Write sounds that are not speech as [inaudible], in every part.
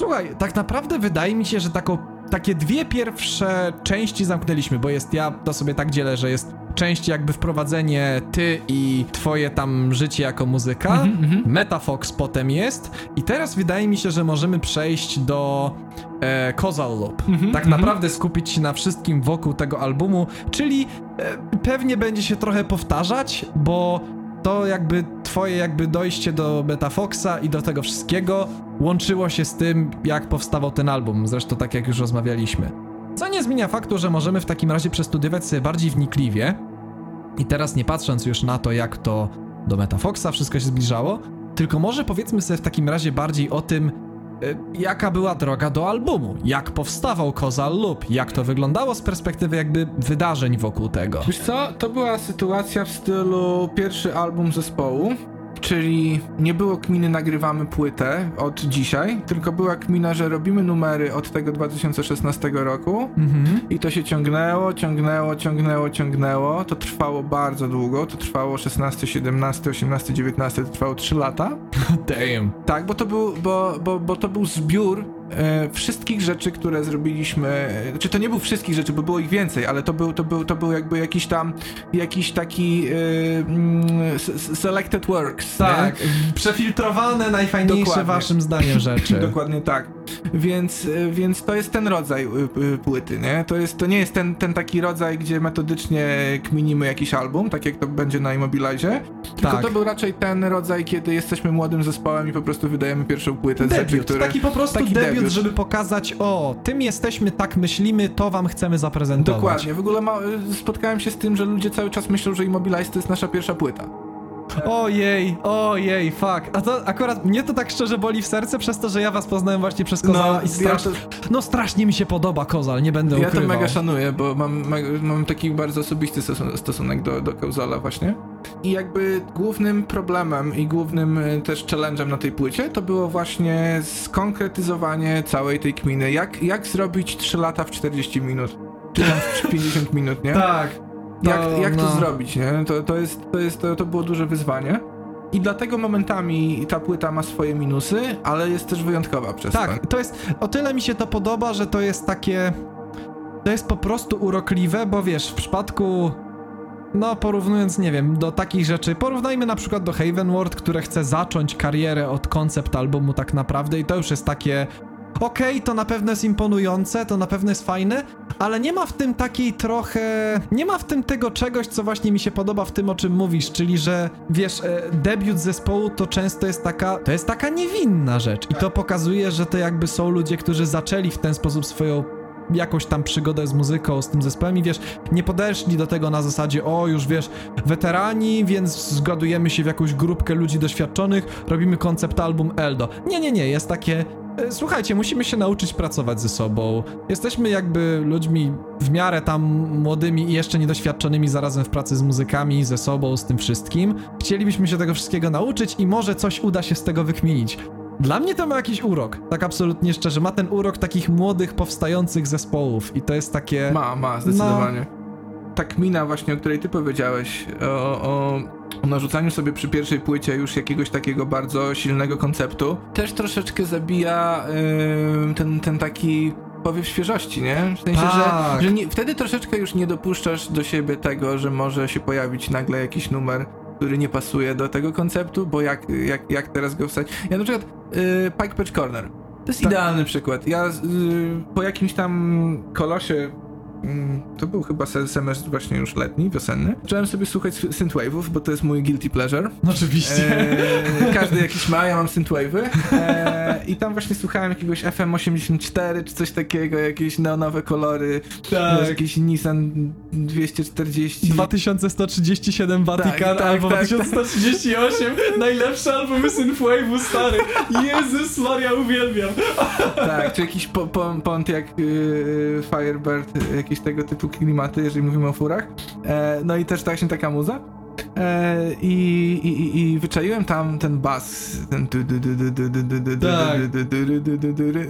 Słuchaj, tak naprawdę wydaje mi się, że taką, takie dwie pierwsze części zamknęliśmy, bo jest, ja to sobie tak dzielę, że jest część jakby wprowadzenie ty i twoje tam życie jako muzyka, Mhm, Metafox potem jest i teraz wydaje mi się, że możemy przejść do e, Causal Loop. Mhm, tak mhm. naprawdę skupić się na wszystkim wokół tego albumu, czyli e, pewnie będzie się trochę powtarzać, bo to jakby twoje jakby dojście do Metafoxa i do tego wszystkiego łączyło się z tym, jak powstawał ten album, zresztą tak jak już rozmawialiśmy. Co nie zmienia faktu, że możemy w takim razie przestudiować sobie bardziej wnikliwie i teraz nie patrząc już na to, jak to do Metafoxa wszystko się zbliżało, tylko może powiedzmy sobie w takim razie bardziej o tym, jaka była droga do albumu, jak powstawał Causal Loop, jak to wyglądało z perspektywy jakby wydarzeń wokół tego. Wiesz co, to była sytuacja w stylu pierwszy album zespołu, czyli nie było kminy nagrywamy płytę od dzisiaj, tylko była kmina, że robimy numery od tego 2016 roku Mhm. i to się ciągnęło, ciągnęło, ciągnęło, ciągnęło. To trwało bardzo długo, to trwało 16, 17, 18, 19, to trwało 3 lata. [laughs] Damn. Tak, bo to był, bo, bo, bo to był zbiór wszystkich rzeczy, które zrobiliśmy. e, Czy to nie był wszystkich rzeczy, bo było ich więcej, ale to był, to był, to był jakby jakiś tam, jakiś taki e, mm, selected works. Tak, nie? przefiltrowane, najfajniejsze Dokładnie. waszym zdaniem rzeczy. [laughs] Dokładnie tak. Więc, e, więc to jest ten rodzaj y, y, płyty, nie? To, jest, to nie jest ten, ten taki rodzaj, gdzie metodycznie kminimy jakiś album, tak jak to będzie na Immobilize, tylko Tak. to był raczej ten rodzaj, kiedy jesteśmy młodym zespołem i po prostu wydajemy pierwszą płytę z rzeczy, Debiut, które... taki po prostu taki debiut, debiut. żeby pokazać, o, tym jesteśmy, tak myślimy, to wam chcemy zaprezentować. Dokładnie. W ogóle ma, spotkałem się z tym, że ludzie cały czas myślą, że Immobilize to jest nasza pierwsza płyta. Ojej, ojej, fuck. A to akurat mnie to tak szczerze boli w serce przez to, że ja was poznałem właśnie przez Kozala i ja strasz... to, No strasznie mi się podoba Kozal, nie będę ja to ukrywał. mega szanuję, bo mam, mam taki bardzo osobisty stosun- stosunek do, do Kauzala właśnie. I jakby głównym problemem i głównym e, też challenge'em na tej płycie to było właśnie skonkretyzowanie całej tej kminy. Jak, jak zrobić 3 lata w 40 minut? Czy tam w [laughs] 50 minut, nie? Tak. Jak, To, jak to no. zrobić, nie? To, to, jest, to, jest, to, to było duże wyzwanie. I dlatego momentami ta płyta ma swoje minusy, ale jest też wyjątkowa przez to. Tak, to jest, o tyle mi się to podoba, że to jest takie, to jest po prostu urokliwe, bo wiesz, w przypadku, no porównując, nie wiem, do takich rzeczy, porównajmy na przykład do Havenward, które chce zacząć karierę od koncept albumu tak naprawdę i to już jest takie, okej, to na pewno jest imponujące, to na pewno jest fajne, ale nie ma w tym takiej trochę, nie ma w tym tego czegoś, co właśnie mi się podoba w tym, o czym mówisz, czyli że, wiesz, e, debiut zespołu to często jest taka, to jest taka niewinna rzecz i to pokazuje, że to jakby są ludzie, którzy zaczęli w ten sposób swoją jakąś tam przygodę z muzyką, z tym zespołem i wiesz, nie podeszli do tego na zasadzie, o już wiesz, weterani, więc zgadujemy się w jakąś grupkę ludzi doświadczonych, robimy koncept album Eldo. Nie, nie, nie, jest takie, słuchajcie, musimy się nauczyć pracować ze sobą. Jesteśmy jakby ludźmi w miarę tam młodymi i jeszcze niedoświadczonymi zarazem w pracy z muzykami, ze sobą, z tym wszystkim. Chcielibyśmy się tego wszystkiego nauczyć i może coś uda się z tego wykminić. Dla mnie to ma jakiś urok, tak absolutnie szczerze. Ma ten urok takich młodych, powstających zespołów i to jest takie... Ma, ma, zdecydowanie. Ta kmina właśnie, o której ty powiedziałeś, o, o, o narzucaniu sobie przy pierwszej płycie już jakiegoś takiego bardzo silnego konceptu, też troszeczkę zabija ym, ten, ten taki powiew świeżości, nie? W sensie, Tak. że, że nie, wtedy troszeczkę już nie dopuszczasz do siebie tego, że może się pojawić nagle jakiś numer, który nie pasuje do tego konceptu, bo jak, jak, jak teraz go wstać? Ja na przykład y, Pike Patch Corner. To jest Tak. idealny przykład. Ja y, po jakimś tam kolosie To był chyba se- semestr właśnie już letni, wiosenny. Zacząłem sobie słuchać sy- synthwave'ów, bo to jest mój guilty pleasure. No oczywiście. Eee, każdy jakiś ma, ja mam synthwave'y. Eee, I tam właśnie słuchałem jakiegoś FM84 czy coś takiego, jakieś neonowe kolory, tak. jakiś Nissan 240. 2137 Vatican Tak, tak, albo tak, 2138 najlepsze albumy Synthwave'u stary Jezus Maria uwielbiam Tak, czy jakiś po, po, Pontiac yy, Firebird, jakieś tego typu klimaty, jeżeli mówimy o furach. no i też właśnie taka muza. I, i, I wyczaiłem tam ten bas. Ten.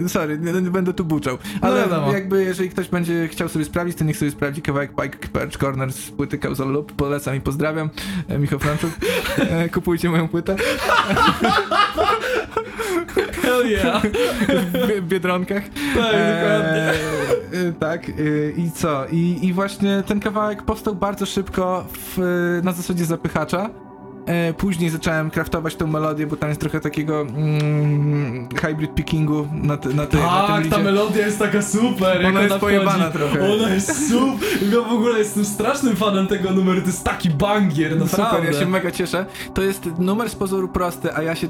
Sorry, nie będę tu buczał. Ale no jakby jeżeli ktoś będzie chciał sobie sprawdzić, to niech sobie sprawdzi kawałek Pike Perch Corner z płyty Causal Loop. Polecam i pozdrawiam. Michał Franczuk. Kupujcie moją płytę. Hell yeah. [laughs] w Biedronkach. Tak, dokładnie. E, tak, e, i co? I, I właśnie ten kawałek powstał bardzo szybko w, na zasadzie zapychacza. E, później zacząłem kraftować tę melodię, bo tam jest trochę takiego mm, hybrid pickingu na, te, na, te, na Tak, tym ta lidzie. melodia jest taka super. jak Ona jest pojebana trochę. Ona jest super. Ja w ogóle jestem strasznym fanem tego numeru. To jest taki bangier, naprawdę. Super, ja się mega cieszę. To jest numer z pozoru prosty, a ja się.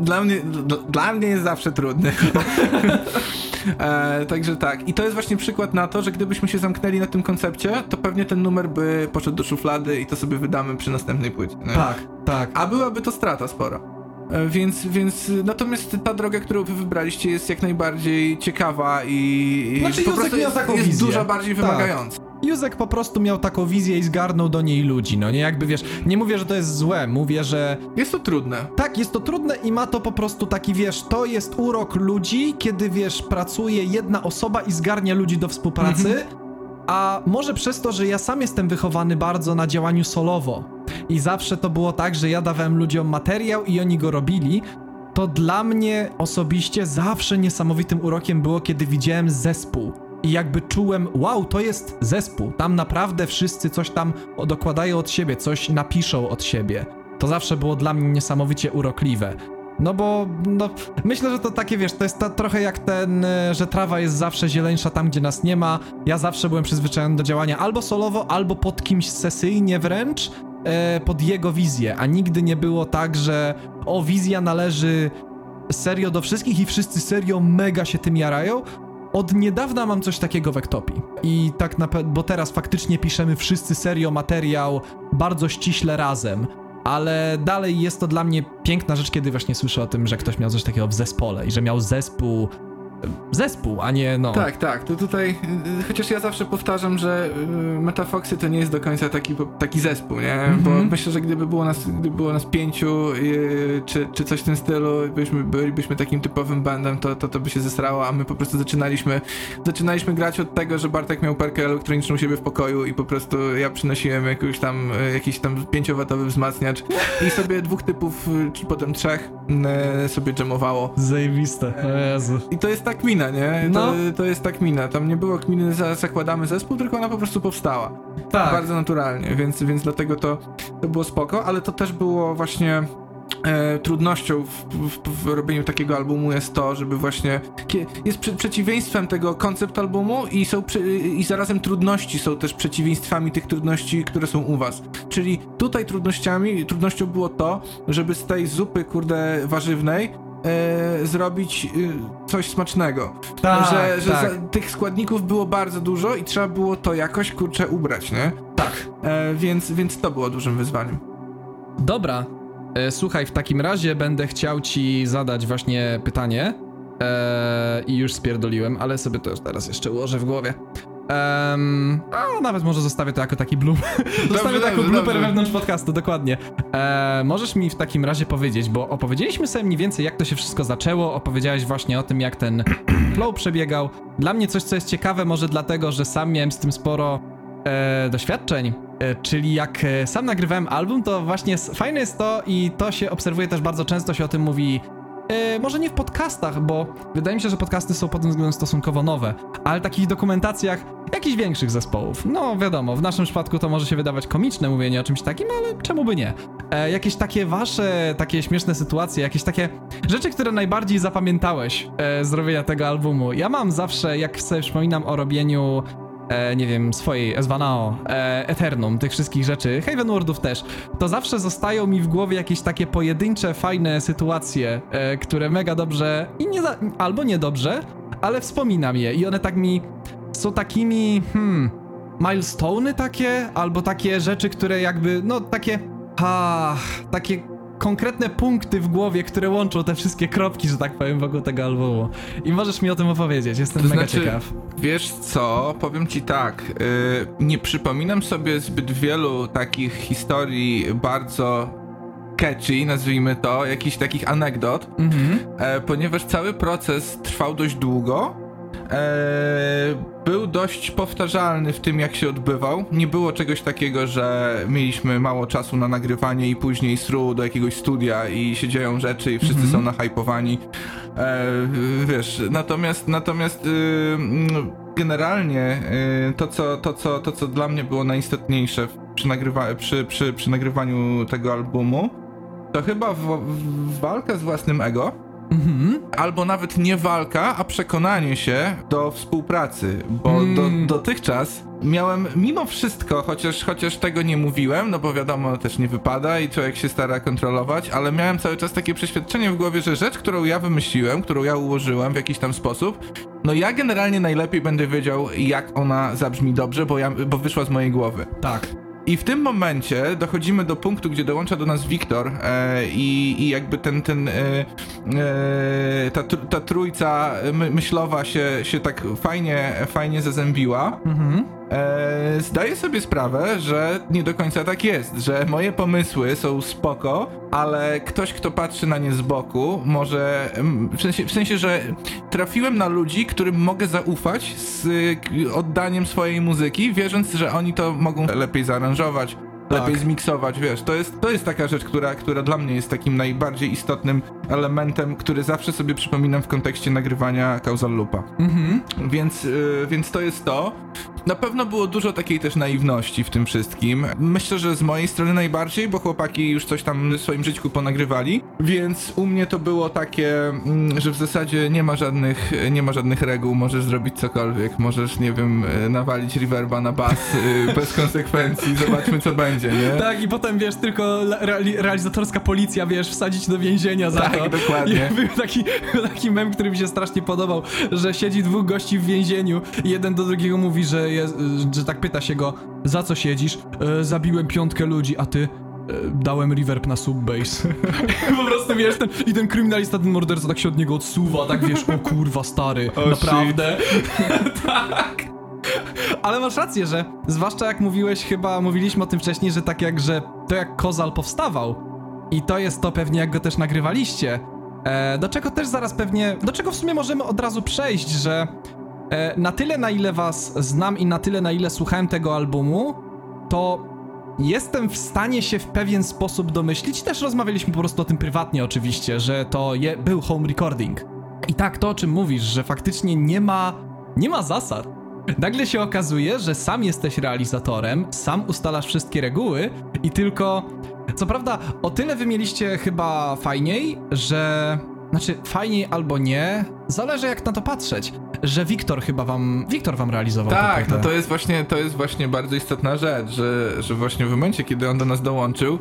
Dla mnie, dla, mnie jest zawsze trudny. [laughs] e, także tak. I to jest właśnie przykład na to, że gdybyśmy się zamknęli na tym koncepcie, to pewnie ten numer by poszedł do szuflady i to sobie wydamy przy następnej płycie. Tak, tak. A byłaby to strata spora. E, Więc, więc natomiast ta droga, którą wy wybraliście jest jak najbardziej ciekawa i, Znaczy, po prostu jest, jest wizję. dużo bardziej Tak. wymagająca. Józek po prostu miał taką wizję i zgarnął do niej ludzi, no nie jakby wiesz, nie mówię, że to jest złe, mówię, że Jest to trudne. tak, jest to trudne i ma to po prostu taki, wiesz, to jest urok ludzi, kiedy, wiesz, pracuje jedna osoba i zgarnia ludzi do współpracy, a może przez to, że ja sam jestem wychowany bardzo na działaniu solowo i zawsze to było tak, że ja dawałem ludziom materiał i oni go robili, to dla mnie osobiście zawsze niesamowitym urokiem było, kiedy widziałem zespół. I jakby czułem, wow, to jest zespół. Tam naprawdę wszyscy coś tam dokładają od siebie, coś napiszą od siebie. To zawsze było dla mnie niesamowicie urokliwe. No bo, no, myślę, że to takie, wiesz, to jest ta, trochę jak ten, e, że trawa jest zawsze zieleńsza tam, gdzie nas nie ma. Ja zawsze byłem przyzwyczajony do działania albo solowo, albo pod kimś sesyjnie wręcz, e, pod jego wizję, a nigdy nie było tak, że o, wizja należy serio do wszystkich i wszyscy serio mega się tym jarają. Od niedawna mam coś takiego w Ektopi. I tak naprawdę, bo teraz faktycznie piszemy wszyscy serio materiał bardzo ściśle razem. Ale dalej jest to dla mnie piękna rzecz, kiedy właśnie słyszę o tym, że ktoś miał coś takiego w zespole i że miał zespół. Zespół, a nie no. Tak, tak. To tutaj, y, chociaż ja zawsze powtarzam, że y, Metafoxy to nie jest do końca taki, taki zespół, nie? Bo Mhm. myślę, że gdyby było nas, gdyby było nas pięciu, y, czy, czy coś w tym stylu, byśmy, bylibyśmy takim typowym bandem, to, to, to by się zesrało, a my po prostu zaczynaliśmy, zaczynaliśmy grać od tego, że Bartek miał perkę elektroniczną u siebie w pokoju i po prostu ja przynosiłem jakąś tam, y, jakiś tam pięciowatowy wzmacniacz i sobie dwóch typów, y, czy potem trzech y, sobie jamowało. Zajebiste. O Jezu. I to jest ta kmina, nie? No. To, to jest ta kmina. Tam nie było kminy, za, zakładamy zespół, tylko ona po prostu powstała. Tak. Bardzo naturalnie, więc, więc dlatego to, to było spoko, ale to też było właśnie e, trudnością w, w, w robieniu takiego albumu jest to, żeby właśnie jest prze, przeciwieństwem tego koncept albumu i są przy, i zarazem trudności są też przeciwieństwami tych trudności, które są u was. Czyli tutaj trudnościami, trudnością było to, żeby z tej zupy kurde warzywnej e, zrobić e, coś smacznego. Tak, że że tak. za, tych składników było bardzo dużo i trzeba było to jakoś kurczę ubrać, nie? Tak. E, więc, więc to było dużym wyzwaniem. Dobra. E, słuchaj, w takim razie będę chciał ci zadać właśnie pytanie. E, I już spierdoliłem, ale sobie to teraz jeszcze ułożę w głowie. Em, a nawet może zostawię to jako taki bloom. [laughs] zostawię to jako dobrze, blooper dobrze. wewnątrz podcastu, dokładnie. E, możesz mi w takim razie powiedzieć, bo opowiedzieliśmy sobie mniej więcej, jak to się wszystko zaczęło. Opowiedziałeś właśnie o tym, jak ten [clears throat] flow przebiegał. Dla mnie coś, co jest ciekawe, może dlatego, że sam miałem z tym sporo e, doświadczeń. E, czyli jak e, sam nagrywałem album, to właśnie fajne jest to i to się obserwuje też bardzo często, się o tym mówi. E, może nie w podcastach, bo wydaje mi się, że podcasty są pod tym względem stosunkowo nowe, ale takich dokumentacjach jakichś większych zespołów. No wiadomo, w naszym przypadku to może się wydawać komiczne mówienie o czymś takim, ale czemu by nie? E, jakieś takie wasze, takie śmieszne sytuacje, jakieś takie rzeczy, które najbardziej zapamiętałeś e, z robienia tego albumu. Ja mam zawsze, jak sobie przypominam o robieniu e, nie wiem, swojej Esvanao, e, Eternum, tych wszystkich rzeczy, Haven Wordów też, to zawsze zostają mi w głowie jakieś takie pojedyncze, fajne sytuacje, e, które mega dobrze i nie za, albo niedobrze, ale wspominam je. I one tak mi są takimi, hmm, milestony takie, albo takie rzeczy, które jakby, no takie, ha, takie konkretne punkty w głowie, które łączą te wszystkie kropki, że tak powiem, wokół tego albumu. I możesz mi o tym opowiedzieć, jestem To mega znaczy- ciekaw. Wiesz co, powiem ci tak, y, nie przypominam sobie zbyt wielu takich historii bardzo catchy, nazwijmy to, jakichś takich anegdot, Mhm. e, ponieważ cały proces trwał dość długo. E, był dość powtarzalny w tym, jak się odbywał. Nie było czegoś takiego, że mieliśmy mało czasu na nagrywanie i później sru do jakiegoś studia i się dzieją rzeczy i wszyscy Mhm. są nahypowani. E, wiesz, natomiast, natomiast y, generalnie y, to, co, to, co, to, co dla mnie było najistotniejsze przy, nagrywa, przy, przy, przy nagrywaniu tego albumu, to chyba w, w walka z własnym ego, Mhm. albo nawet nie walka, a przekonanie się do współpracy, bo Mm. do, dotychczas miałem mimo wszystko, chociaż, chociaż tego nie mówiłem, no bo wiadomo, też nie wypada i człowiek się stara kontrolować, ale miałem cały czas takie przeświadczenie w głowie, że rzecz, którą ja wymyśliłem, którą ja ułożyłem w jakiś tam sposób, no ja generalnie najlepiej będę wiedział, jak ona zabrzmi dobrze, bo, ja, bo wyszła z mojej głowy. Tak. I w tym momencie dochodzimy do punktu, gdzie dołącza do nas Wiktor e, i, i jakby ten, ten e, e, ta, ta trójca my, myślowa się, się tak fajnie, fajnie zazębiła. Mhm. E, zdaję sobie sprawę, że nie do końca tak jest, że moje pomysły są spoko, ale ktoś, kto patrzy na nie z boku, może. W sensie, w sensie że trafiłem na ludzi, którym mogę zaufać z oddaniem swojej muzyki, wierząc, że oni to mogą lepiej zaaranżować. Tak. Lepiej zmiksować, wiesz, to jest, to jest taka rzecz, która, która dla mnie jest takim najbardziej istotnym elementem, który zawsze sobie przypominam w kontekście nagrywania Causal Loopa. Mhm. Więc, y, więc to jest to. Na pewno było dużo takiej też naiwności w tym wszystkim. Myślę, że z mojej strony najbardziej, bo chłopaki już coś tam w swoim życiu ponagrywali, więc u mnie to było takie, mm, że w zasadzie nie ma żadnych, nie ma żadnych reguł, możesz zrobić cokolwiek, możesz, nie wiem, y, nawalić reverba na bas y, bez konsekwencji, zobaczmy co będzie, nie? [laughs] Tak, i potem wiesz, tylko reali- realizatorska policja, wiesz, wsadzić do więzienia za Tak, to. dokładnie. I [laughs] był taki, taki mem, który mi się strasznie podobał, że siedzi dwóch gości w więzieniu i jeden do drugiego mówi, że, jest, że tak pyta się go, za co siedzisz? E, zabiłem piątkę ludzi, a ty? E, dałem reverb na subbase. [laughs] po prostu wiesz, ten, i ten kryminalista, ten morderca tak się od niego odsuwa, tak wiesz, o kurwa stary, O, naprawdę. tak. Ale masz rację, że zwłaszcza jak mówiłeś, chyba mówiliśmy o tym wcześniej, że tak jak, że to jak Kozal powstawał i to jest to pewnie jak go też nagrywaliście, e, do czego też zaraz pewnie, do czego w sumie możemy od razu przejść, że e, na tyle na ile was znam i na tyle na ile słuchałem tego albumu, to jestem w stanie się w pewien sposób domyślić, też rozmawialiśmy po prostu o tym prywatnie oczywiście, że to je, był home recording. I tak, to o czym mówisz, że faktycznie nie ma, nie ma zasad. Nagle się okazuje, że sam jesteś realizatorem, sam ustalasz wszystkie reguły i tylko. Co prawda, o tyle wy mieliście chyba fajniej, że. Znaczy, fajniej albo nie, zależy jak na to patrzeć. Że Wiktor chyba wam. Wiktor wam realizował Tak, no to jest właśnie, to jest właśnie bardzo istotna rzecz, że, że właśnie w momencie, kiedy on do nas dołączył,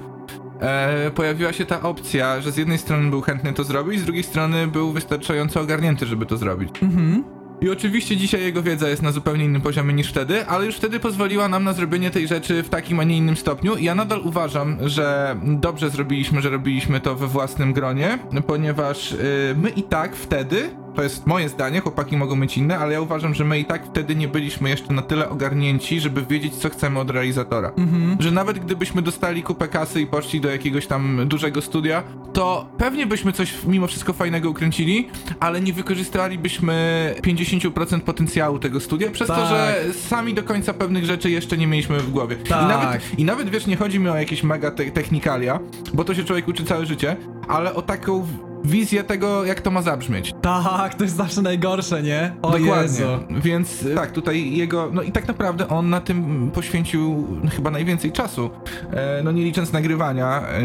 e, pojawiła się ta opcja, że z jednej strony był chętny to zrobić, z drugiej strony był wystarczająco ogarnięty, żeby to zrobić. Mhm. I oczywiście dzisiaj jego wiedza jest na zupełnie innym poziomie niż wtedy, ale już wtedy pozwoliła nam na zrobienie tej rzeczy w takim, a nie innym stopniu. I ja nadal uważam, że dobrze zrobiliśmy, że robiliśmy to we własnym gronie, ponieważ y, my i tak wtedy, to jest moje zdanie, chłopaki mogą mieć inne, ale ja uważam, że my i tak wtedy nie byliśmy jeszcze na tyle ogarnięci, żeby wiedzieć, co chcemy od realizatora. Mhm. Że nawet gdybyśmy dostali kupę kasy i poszli do jakiegoś tam dużego studia, to pewnie byśmy coś mimo wszystko fajnego ukręcili, ale nie wykorzystalibyśmy 50% potencjału tego studia, przez to, Tak. że sami do końca pewnych rzeczy jeszcze nie mieliśmy w głowie. I, Tak. nawet, I nawet wiesz, nie chodzi mi o jakieś mega te technikalia, bo to się człowiek uczy całe życie, ale o taką wizję tego, jak to ma zabrzmieć. Tak, to jest zawsze najgorsze, nie? O Dokładnie. Jezu. Więc y, tak, tutaj jego, no i tak naprawdę on na tym poświęcił chyba najwięcej czasu. E, no nie licząc nagrywania, e,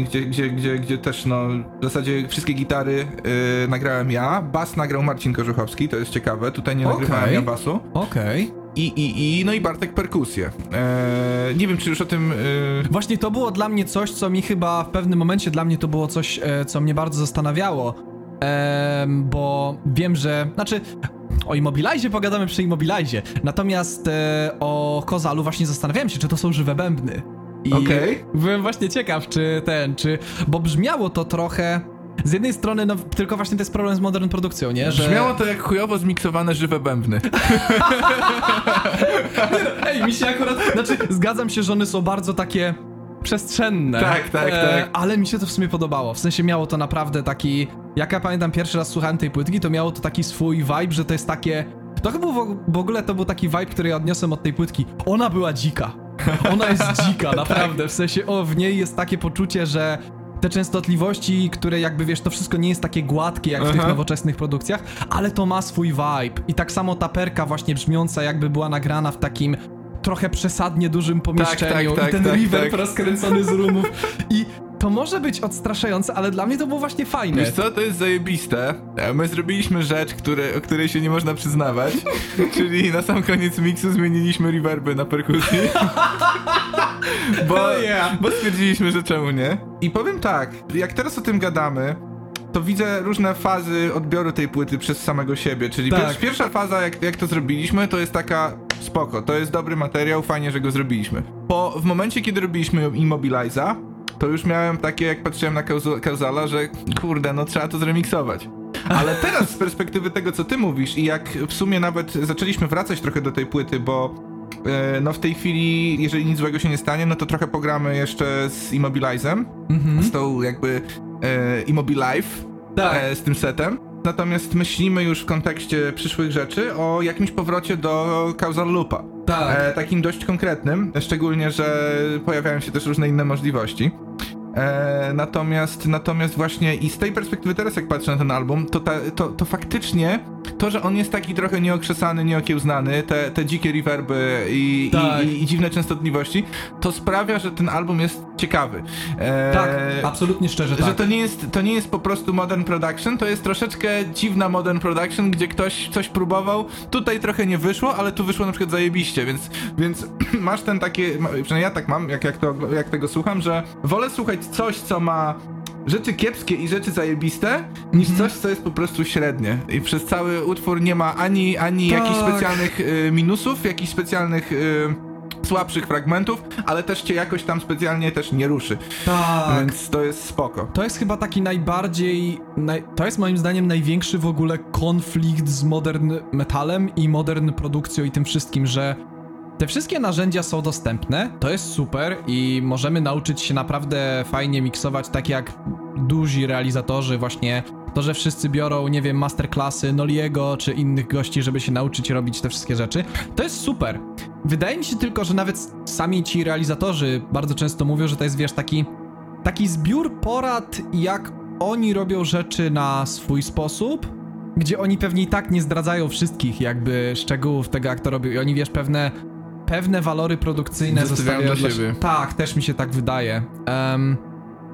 gdzie, gdzie, gdzie, gdzie też no w zasadzie wszystkie gitary e, nagrałem ja, bas nagrał Marcin Korzuchowski, to jest ciekawe, tutaj nie Okej. nagrywałem ja basu. Okej. I, i, i, no i Bartek perkusję. E, nie wiem, czy już o tym... E, Właśnie to było dla mnie coś, co mi chyba w pewnym momencie dla mnie to było coś, e, co mnie bardzo zastanawiało. Em, bo wiem, że. Znaczy. O Immobilizie pogadamy przy Immobilizie. Natomiast e, o Kozalu właśnie zastanawiałem się, czy to są żywe bębny. I Okej. byłem właśnie ciekaw, czy ten, czy. Bo brzmiało to trochę. Z jednej strony, no tylko właśnie to jest problem z modern produkcją, nie? Że... Brzmiało to jak chujowo zmiksowane żywe bębny. [laughs] Ej, mi się akurat. Znaczy, zgadzam się, że one są bardzo takie przestrzenne. E, Tak, tak, tak. Ale mi się to w sumie podobało. W sensie miało to naprawdę taki. Jak ja pamiętam pierwszy raz słuchałem tej płytki, to miało to taki swój vibe, że to jest takie. To chyba w w ogóle to był taki vibe, który ja odniosłem od tej płytki. Ona była dzika. Ona jest dzika, [laughs] naprawdę. W sensie, o, w niej jest takie poczucie, że te częstotliwości, które jakby wiesz, to wszystko nie jest takie gładkie jak w tych Aha. nowoczesnych produkcjach, ale to ma swój vibe. I tak samo ta perka właśnie brzmiąca jakby była nagrana w takim trochę przesadnie dużym pomieszczeniu tak, i ten tak, reverb tak. rozkręcony z roomów i to może być odstraszające, ale dla mnie to było właśnie fajne. Wiesz co, to jest zajebiste. E, My zrobiliśmy rzecz, które, o której się nie można przyznawać, [laughs] czyli na sam koniec miksu zmieniliśmy reverby na perkusji. [laughs] bo, yeah. bo stwierdziliśmy, że czemu nie. I powiem tak, jak teraz o tym gadamy, to widzę różne fazy odbioru tej płyty przez samego siebie, czyli Tak. pier- pierwsza faza, jak, jak to zrobiliśmy, to jest taka spoko, to jest dobry materiał, fajnie, że go zrobiliśmy. Po, w momencie, kiedy robiliśmy Immobiliza, to już miałem takie, jak patrzyłem na Kauzala, że kurde, no trzeba to zremiksować. Ale teraz z perspektywy tego, co ty mówisz i jak w sumie nawet zaczęliśmy wracać trochę do tej płyty, bo e, no w tej chwili, jeżeli nic złego się nie stanie, no to trochę pogramy jeszcze z Immobilizem, Mhm. z tą jakby e, Immobilife, Tak. e, z tym setem. Natomiast myślimy już w kontekście przyszłych rzeczy o jakimś powrocie do Causal Loopa. Tak. E, takim dość konkretnym, szczególnie, że pojawiają się też różne inne możliwości. E, natomiast, natomiast właśnie i z tej perspektywy teraz jak patrzę na ten album, to, ta, to, to faktycznie to, że on jest taki trochę nieokrzesany, nieokiełznany, te, te dzikie reverby i, Tak. i, i, i dziwne częstotliwości, to sprawia, że ten album jest ciekawy. E, tak, absolutnie szczerze że tak. to nie, jest, to nie jest po prostu modern production, to jest troszeczkę dziwna modern production, gdzie ktoś coś próbował, tutaj trochę nie wyszło, ale tu wyszło na przykład zajebiście, więc, więc [clears throat] masz ten takie, przynajmniej ja tak mam, jak, jak, to, jak tego słucham, że wolę słuchać coś, co ma rzeczy kiepskie i rzeczy zajebiste, niż Mhm. coś, co jest po prostu średnie. I przez cały utwór nie ma ani, ani Tak. jakichś specjalnych y, minusów, jakichś specjalnych... Y, słabszych fragmentów, ale też cię jakoś tam specjalnie też nie ruszy. Tak. Więc to jest spoko. To jest chyba taki najbardziej. Naj, to jest moim zdaniem największy w ogóle konflikt z modern metalem i modern produkcją i tym wszystkim, że te wszystkie narzędzia są dostępne, to jest super i możemy nauczyć się naprawdę fajnie miksować, tak jak duzi realizatorzy, właśnie to, że wszyscy biorą, nie wiem, masterclassy Noliego czy innych gości, żeby się nauczyć robić te wszystkie rzeczy. To jest super. Wydaje mi się tylko, że nawet sami ci realizatorzy bardzo często mówią, że to jest, wiesz, taki taki zbiór porad, jak oni robią rzeczy na swój sposób, gdzie oni pewnie i tak nie zdradzają wszystkich jakby szczegółów tego, jak to robią i oni, wiesz, pewne, pewne walory produkcyjne Zostawiają dla si- siebie. Tak, też mi się tak wydaje. Em,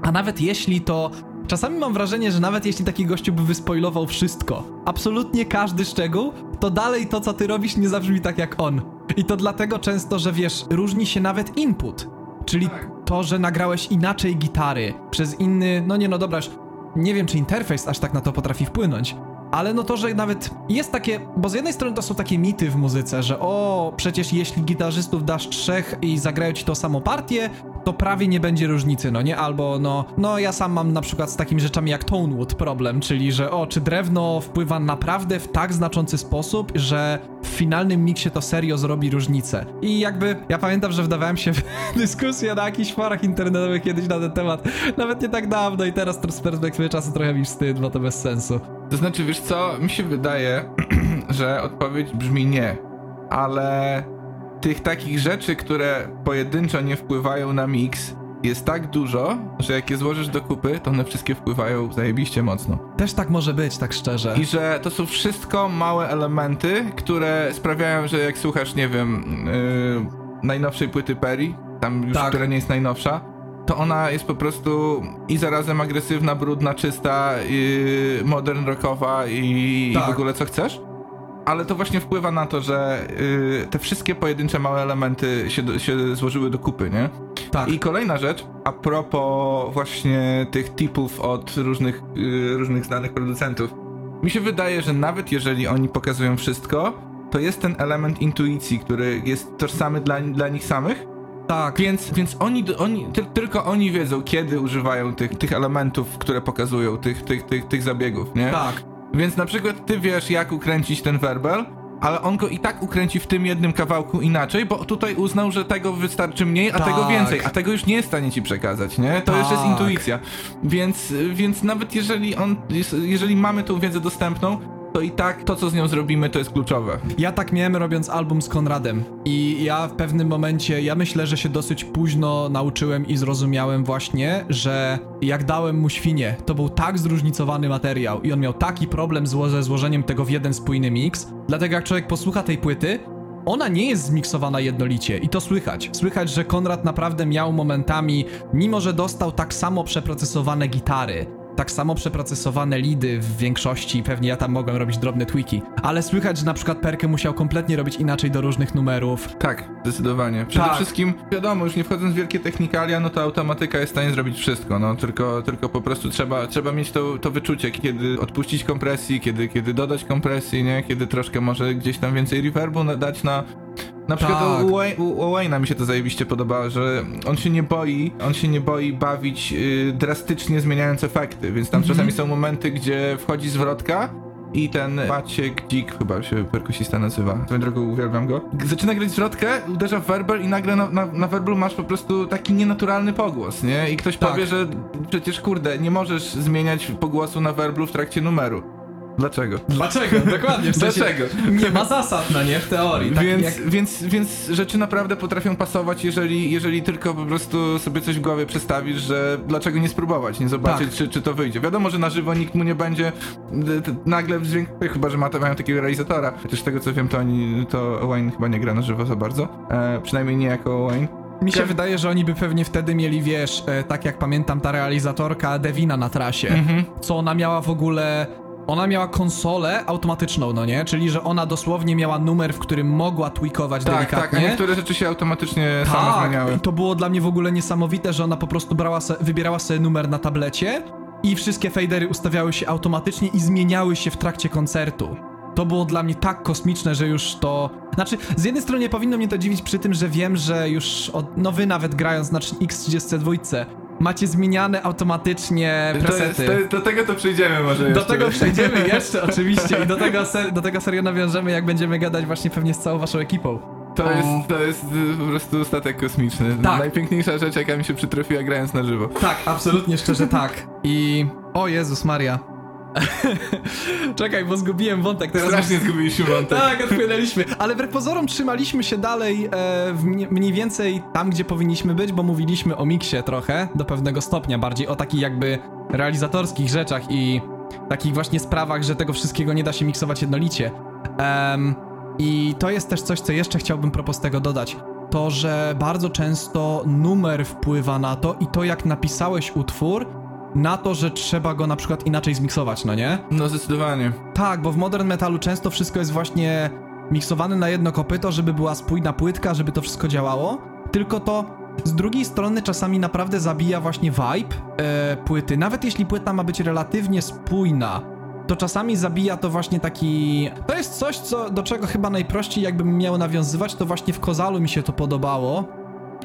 a nawet jeśli to... Czasami mam wrażenie, że nawet jeśli taki gościu by wyspoilował wszystko, absolutnie każdy szczegół, to dalej to, co ty robisz, nie zabrzmi tak jak on. I to dlatego często, że wiesz, różni się nawet input. Czyli to, że nagrałeś inaczej gitary przez inny, no nie no dobra, już nie wiem czy interfejs aż tak na to potrafi wpłynąć, ale no to, że nawet jest takie, bo z jednej strony to są takie mity w muzyce, że o, przecież jeśli gitarzystów dasz trzech i zagrają ci tą samą partię, to prawie nie będzie różnicy, no nie? Albo no, no ja sam mam na przykład z takimi rzeczami jak Tonewood problem, czyli że o, czy drewno wpływa naprawdę w tak znaczący sposób, że w finalnym miksie to serio zrobi różnicę. I jakby, ja pamiętam, że wdawałem się w [laughs] dyskusję na jakichś forach internetowych kiedyś na ten temat, nawet nie tak dawno i teraz z perspektywy czasu trochę mi wstyd, bo to bez sensu. To znaczy, wiesz co, mi się wydaje, [clears throat] że odpowiedź brzmi nie, ale tych takich rzeczy, które pojedynczo nie wpływają na miks, jest tak dużo, że jak je złożysz do kupy, to one wszystkie wpływają zajebiście mocno. Też tak może być, tak szczerze. I że to są wszystko małe elementy, które sprawiają, że jak słuchasz, nie wiem, yy, najnowszej płyty Perry, tam już, Tak. która nie jest najnowsza, to ona jest po prostu i zarazem agresywna, brudna, czysta, i modern rockowa i, Tak. i w ogóle co chcesz. Ale to właśnie wpływa na to, że yy, te wszystkie pojedyncze małe elementy się, do- się złożyły do kupy, nie? tak. I kolejna rzecz, a propos właśnie tych tipów od różnych, yy, różnych znanych producentów. Mi się wydaje, że nawet jeżeli oni pokazują wszystko, to jest ten element intuicji, który jest tożsamy dla, dla nich samych, tak. więc, więc oni, oni ty, tylko oni wiedzą, kiedy używają tych, tych elementów, które pokazują, tych, tych, tych, tych zabiegów, nie? Tak. Więc na przykład ty wiesz, jak ukręcić ten werbel, ale on go i tak ukręci w tym jednym kawałku inaczej, bo tutaj uznał, że tego wystarczy mniej, a Tak. tego więcej, a tego już nie jest w stanie ci przekazać, nie? To już jest Tak. intuicja. Więc, więc nawet jeżeli on, jeżeli mamy tą wiedzę dostępną, to i tak to, co z nią zrobimy, to jest kluczowe. Ja tak miałem robiąc album z Konradem i ja w pewnym momencie, ja myślę, że się dosyć późno nauczyłem i zrozumiałem właśnie, że jak dałem mu świnie, to był tak zróżnicowany materiał i on miał taki problem zło ze złożeniem tego w jeden spójny miks, dlatego jak człowiek posłucha tej płyty, ona nie jest zmiksowana jednolicie i to słychać. Słychać, że Konrad naprawdę miał momentami, mimo że dostał tak samo przeprocesowane gitary, tak samo przeprocesowane lidy w większości, pewnie ja tam mogłem robić drobne tweaki, ale słychać, że na przykład Perkę musiał kompletnie robić inaczej do różnych numerów. Tak, zdecydowanie. Przede Tak. wszystkim, wiadomo, już nie wchodząc w wielkie technikalia, no to automatyka jest w stanie zrobić wszystko, no tylko, tylko po prostu trzeba, trzeba mieć to, to wyczucie, kiedy odpuścić kompresji, kiedy, kiedy dodać kompresji, nie? Kiedy troszkę może gdzieś tam więcej reverbu dać na... Na przykład Tak. u, Wayne- u, u Wayne'a mi się to zajebiście podobało, że on się nie boi, on się nie boi bawić y, drastycznie zmieniając efekty, więc tam Mhm. czasami są momenty, gdzie wchodzi zwrotka i ten Maciek Dzik, chyba się perkusista nazywa, swoją drogą uwielbiam go, zaczyna grać zwrotkę, uderza w werbel i nagle na, na, na werblu masz po prostu taki nienaturalny pogłos, nie? I ktoś Tak. powie, że przecież kurde, nie możesz zmieniać pogłosu na werblu w trakcie numeru. Dlaczego? Dlaczego? Dokładnie. W sensie Dlaczego? Nie ma zasad, no nie? W teorii. Tak więc, jak... więc, więc rzeczy naprawdę potrafią pasować, jeżeli, jeżeli tylko po prostu sobie coś w głowie przestawisz, że dlaczego nie spróbować, nie zobaczyć, Tak. czy, czy to wyjdzie. Wiadomo, że na żywo nikt mu nie będzie nagle dźwięk, chyba że ma, mają takiego realizatora. Chociaż z tego co wiem, to oni, to Wayne chyba nie gra na żywo za bardzo. E, przynajmniej nie jako Wayne. Mi się wydaje, że oni by pewnie wtedy mieli, wiesz, e, tak jak pamiętam ta realizatorka Devina na trasie, Mhm. co ona miała w ogóle... Ona miała konsolę automatyczną, no nie? Czyli, że ona dosłownie miała numer, w którym mogła tweakować Tak, delikatnie. tak, a niektóre rzeczy się automatycznie same Tak, zmieniały. i to było dla mnie w ogóle niesamowite, że ona po prostu brała se, wybierała sobie numer na tablecie i wszystkie fadery ustawiały się automatycznie i zmieniały się w trakcie koncertu. To było dla mnie tak kosmiczne, że już to... Znaczy, z jednej strony nie powinno mnie to dziwić przy tym, że wiem, że już od... No wy nawet grając na X32 macie zmieniane automatycznie To jest, presety. to jest, do tego to przejdziemy może Do jeszcze. tego przejdziemy jeszcze oczywiście i do tego, ser- do tego serio nawiążemy, jak będziemy gadać właśnie pewnie z całą waszą ekipą. To jest, to jest y, po prostu statek kosmiczny. Tak. Najpiękniejsza rzecz, jaka mi się przytrafiła grając na żywo. Tak, absolutnie szczerze tak. I. O Jezus Maria. [laughs] Czekaj, bo zgubiłem wątek teraz. Strasznie zgubiliśmy wątek. Tak, odpłynęliśmy. Ale wbrew pozorom trzymaliśmy się dalej e, w mnie- mniej więcej tam, gdzie powinniśmy być, bo mówiliśmy o miksie trochę, do pewnego stopnia, bardziej o takich jakby realizatorskich rzeczach i takich właśnie sprawach, że tego wszystkiego nie da się miksować jednolicie. Em, I to jest też coś, co jeszcze chciałbym propos tego dodać. To, że bardzo często numer wpływa na to i to, jak napisałeś utwór, na to, że trzeba go na przykład inaczej zmiksować, no nie? No zdecydowanie. Tak, bo w modern metalu często wszystko jest właśnie miksowane na jedno kopyto, żeby była spójna płytka, żeby to wszystko działało. Tylko to z drugiej strony czasami naprawdę zabija właśnie vibe e, płyty. Nawet jeśli płyta ma być relatywnie spójna, to czasami zabija to właśnie taki. To jest coś, co, do czego chyba najprościej jakbym miał nawiązywać, to właśnie w Kozalu mi się to podobało,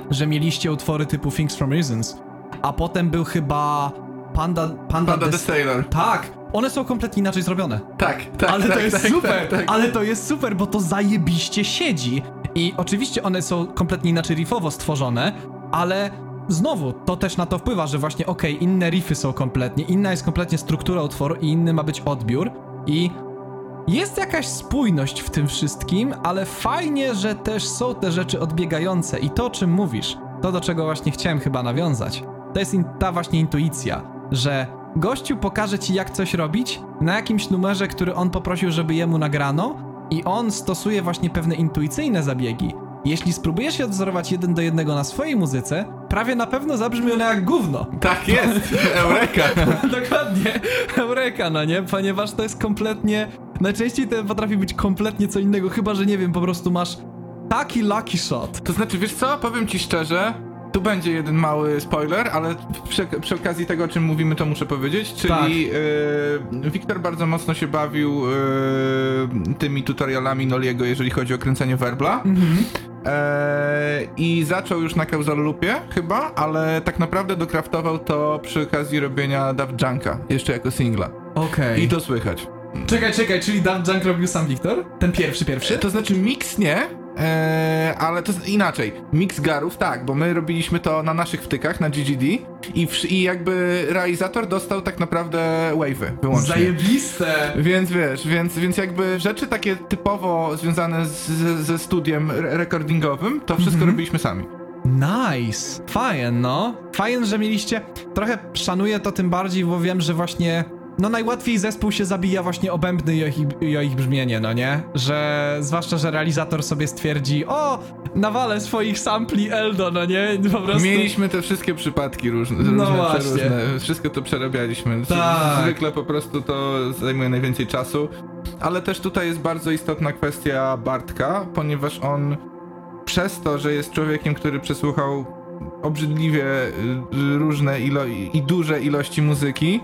że mieliście utwory typu Things from Reasons, a potem był chyba Panda. Panda, Panda Sailor. tak, one są kompletnie inaczej zrobione. Tak, tak, ale tak, to jest tak, super, Tak, tak. ale to jest super, bo to zajebiście siedzi. I oczywiście one są kompletnie inaczej riffowo stworzone, ale znowu to też na to wpływa, że właśnie okej, inne riffy są kompletnie, inna jest kompletnie struktura utworu i inny ma być odbiór i jest jakaś spójność w tym wszystkim, ale fajnie, że też są te rzeczy odbiegające i to o czym mówisz, to do czego właśnie chciałem chyba nawiązać, to jest ta właśnie intuicja, że gościu pokaże ci jak coś robić na jakimś numerze, który on poprosił, żeby jemu nagrano i on stosuje właśnie pewne intuicyjne zabiegi. Jeśli spróbujesz się odwzorować jeden do jednego na swojej muzyce, prawie na pewno zabrzmi ona jak gówno. Tak jest, [laughs] Eureka. [laughs] Dokładnie, Eureka, no nie? Ponieważ to jest kompletnie. Najczęściej to potrafi być kompletnie co innego, chyba że nie wiem, po prostu masz taki lucky shot. To znaczy, wiesz co, powiem ci szczerze, tu będzie jeden mały spoiler, ale przy, przy okazji tego, o czym mówimy, to muszę powiedzieć, czyli e, Wiktor bardzo mocno się bawił e, tymi tutorialami Noliego, jeżeli chodzi o kręcenie werbla. E, I zaczął już na Causal Loopie chyba, ale tak naprawdę dokraftował to przy okazji robienia Daft Junka, jeszcze jako singla. Okej. I to słychać. Czekaj, czekaj, czyli Daft Junk robił sam Wiktor? Ten pierwszy, pierwszy? To znaczy mix nie, Eee, ale to jest inaczej. Mix garów, tak, bo my robiliśmy to na naszych wtykach, na GGD i, w, i jakby realizator dostał tak naprawdę wave'y wyłącznie. Zajebiste! Więc wiesz, więc, więc jakby rzeczy takie typowo związane z, z, ze studiem re recordingowym, to wszystko Mhm. robiliśmy sami. Nice! Fajnie, no. Fajnie, że mieliście... Trochę szanuję to tym bardziej, bo wiem, że właśnie... No najłatwiej zespół się zabija właśnie o bębny i o, ich, i o ich brzmienie, no nie? Że... Zwłaszcza, że realizator sobie stwierdzi O! Nawalę swoich sampli Eldo, no nie? Po prostu... Mieliśmy te wszystkie przypadki różne, No różne właśnie. przeróżne. Wszystko to przerabialiśmy. Tak. Zwykle po prostu to zajmuje najwięcej czasu. Ale też tutaj jest bardzo istotna kwestia Bartka, ponieważ on przez to, że jest człowiekiem, który przesłuchał obrzydliwie y, różne ilo- i duże ilości muzyki,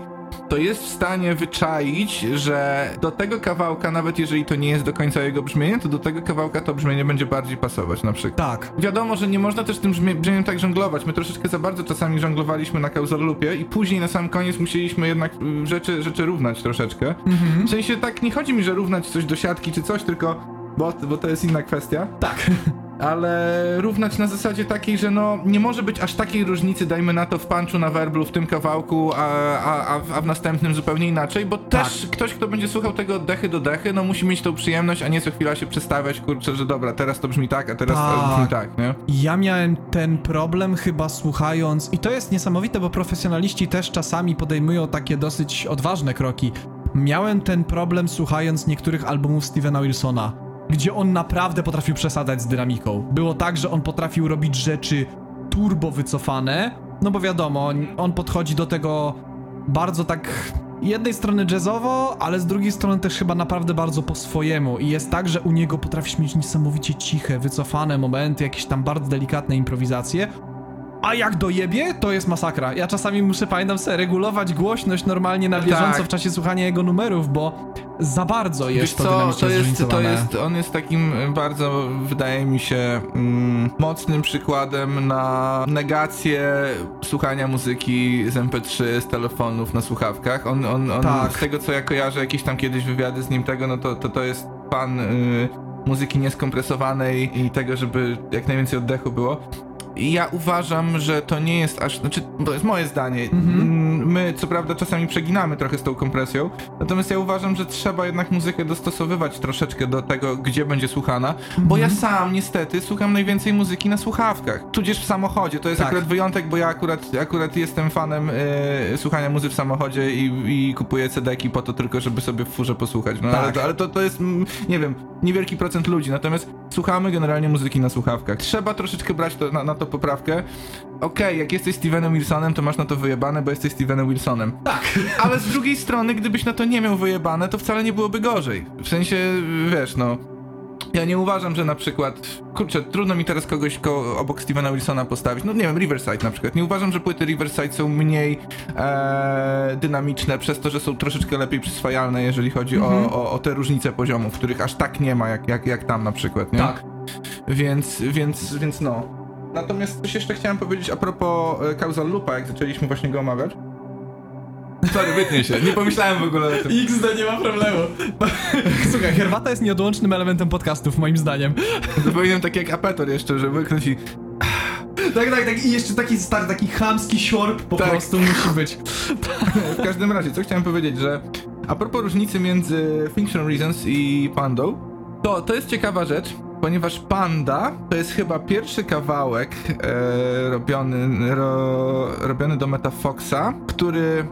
to jest w stanie wyczaić, że do tego kawałka, nawet jeżeli to nie jest do końca jego brzmienie, to do tego kawałka to brzmienie będzie bardziej pasować na przykład. Tak. Wiadomo, że nie można też tym brzmie- brzmieniem tak żonglować. My troszeczkę za bardzo czasami żonglowaliśmy na Causal Loopie i później na sam koniec musieliśmy jednak y, rzeczy, rzeczy równać troszeczkę. Mhm. W sensie tak nie chodzi mi, że równać coś do siatki czy coś, tylko bo, bo to jest inna kwestia, Tak. [laughs] ale równać na zasadzie takiej, że no nie może być aż takiej różnicy, dajmy na to w punchu, na werblu, w tym kawałku, a, a, a, w- następnym zupełnie inaczej, bo też ktoś, kto będzie słuchał tego od dechy do dechy, no musi mieć tą przyjemność, a nie co chwila się przestawiać, kurczę, że dobra, teraz to brzmi tak, a teraz to Tak. brzmi tak, nie? Ja miałem ten problem chyba słuchając, i to jest niesamowite, bo profesjonaliści też czasami podejmują takie dosyć odważne kroki. Miałem ten problem słuchając niektórych albumów Stevena Wilsona, gdzie on naprawdę potrafił przesadzać z dynamiką. Było tak, że on potrafił robić rzeczy turbo wycofane, no bo wiadomo, on, podchodzi do tego bardzo tak jednej strony jazzowo, ale z drugiej strony też chyba naprawdę bardzo po swojemu i jest tak, że u niego potrafisz mieć niesamowicie ciche, wycofane momenty, jakieś tam bardzo delikatne improwizacje, a jak dojebie, to jest masakra. Ja czasami muszę, pamiętam sobie, regulować głośność normalnie na bieżąco Tak. w czasie słuchania jego numerów, bo za bardzo Wiesz jest to co, to jest, to jest, on jest takim y, bardzo, wydaje mi się, mm, mocnym przykładem na negację słuchania muzyki z MP3, z telefonów na słuchawkach. On, on, on Tak. z tego co ja kojarzę, jakieś tam kiedyś wywiady z nim tego, no to to, to jest pan y, muzyki nieskompresowanej i tego, żeby jak najwięcej oddechu było. Ja uważam, że to nie jest aż, znaczy, to jest moje zdanie. Mhm. My, co prawda, czasami przeginamy trochę z tą kompresją, natomiast ja uważam, że trzeba jednak muzykę dostosowywać troszeczkę do tego, gdzie będzie słuchana, bo Mhm. ja sam niestety słucham najwięcej muzyki na słuchawkach, tudzież w samochodzie. To jest Tak. akurat wyjątek, bo ja akurat, akurat jestem fanem e, słuchania muzy w samochodzie i, i kupuję CD-ki po to tylko, żeby sobie w furze posłuchać. No, ale, Tak. to, ale to, to jest, nie wiem, niewielki procent ludzi, natomiast słuchamy generalnie muzyki na słuchawkach. Trzeba troszeczkę brać to, na, na to poprawkę. Okej, jak jesteś Stevenem Wilsonem, to masz na to wyjebane, bo jesteś Stevenem Wilsonem. Tak. Ale z drugiej strony, gdybyś na to nie miał wyjebane, to wcale nie byłoby gorzej. W sensie, wiesz, no... Ja nie uważam, że na przykład, kurczę, trudno mi teraz kogoś ko obok Stevena Wilsona postawić. No nie wiem, Riverside na przykład. Nie uważam, że płyty Riverside są mniej e, dynamiczne przez to, że są troszeczkę lepiej przyswajalne, jeżeli chodzi Mhm. o, o, o te różnice poziomów, których aż tak nie ma, jak, jak, jak tam na przykład, nie? Tak. Więc, więc, więc no. Natomiast coś jeszcze chciałem powiedzieć a propos e, Causal Loopa, jak zaczęliśmy właśnie go omawiać. Sorry, wytnie się. Nie pomyślałem w ogóle o tym. XD nie ma problemu. [laughs] Słuchaj, herbata jest nieodłącznym elementem podcastów, moim zdaniem. To powinienem tak jak Apetor jeszcze, że wyknąć i... [sighs] Tak, tak, tak. I jeszcze taki stary, taki chamski siorb po Tak. prostu musi być. [laughs] W każdym razie, co chciałem powiedzieć, że a propos różnicy między Fiction Reasons i Pandą, to, to jest ciekawa rzecz, ponieważ Panda to jest chyba pierwszy kawałek e, robiony, ro, robiony do Metafoxa, który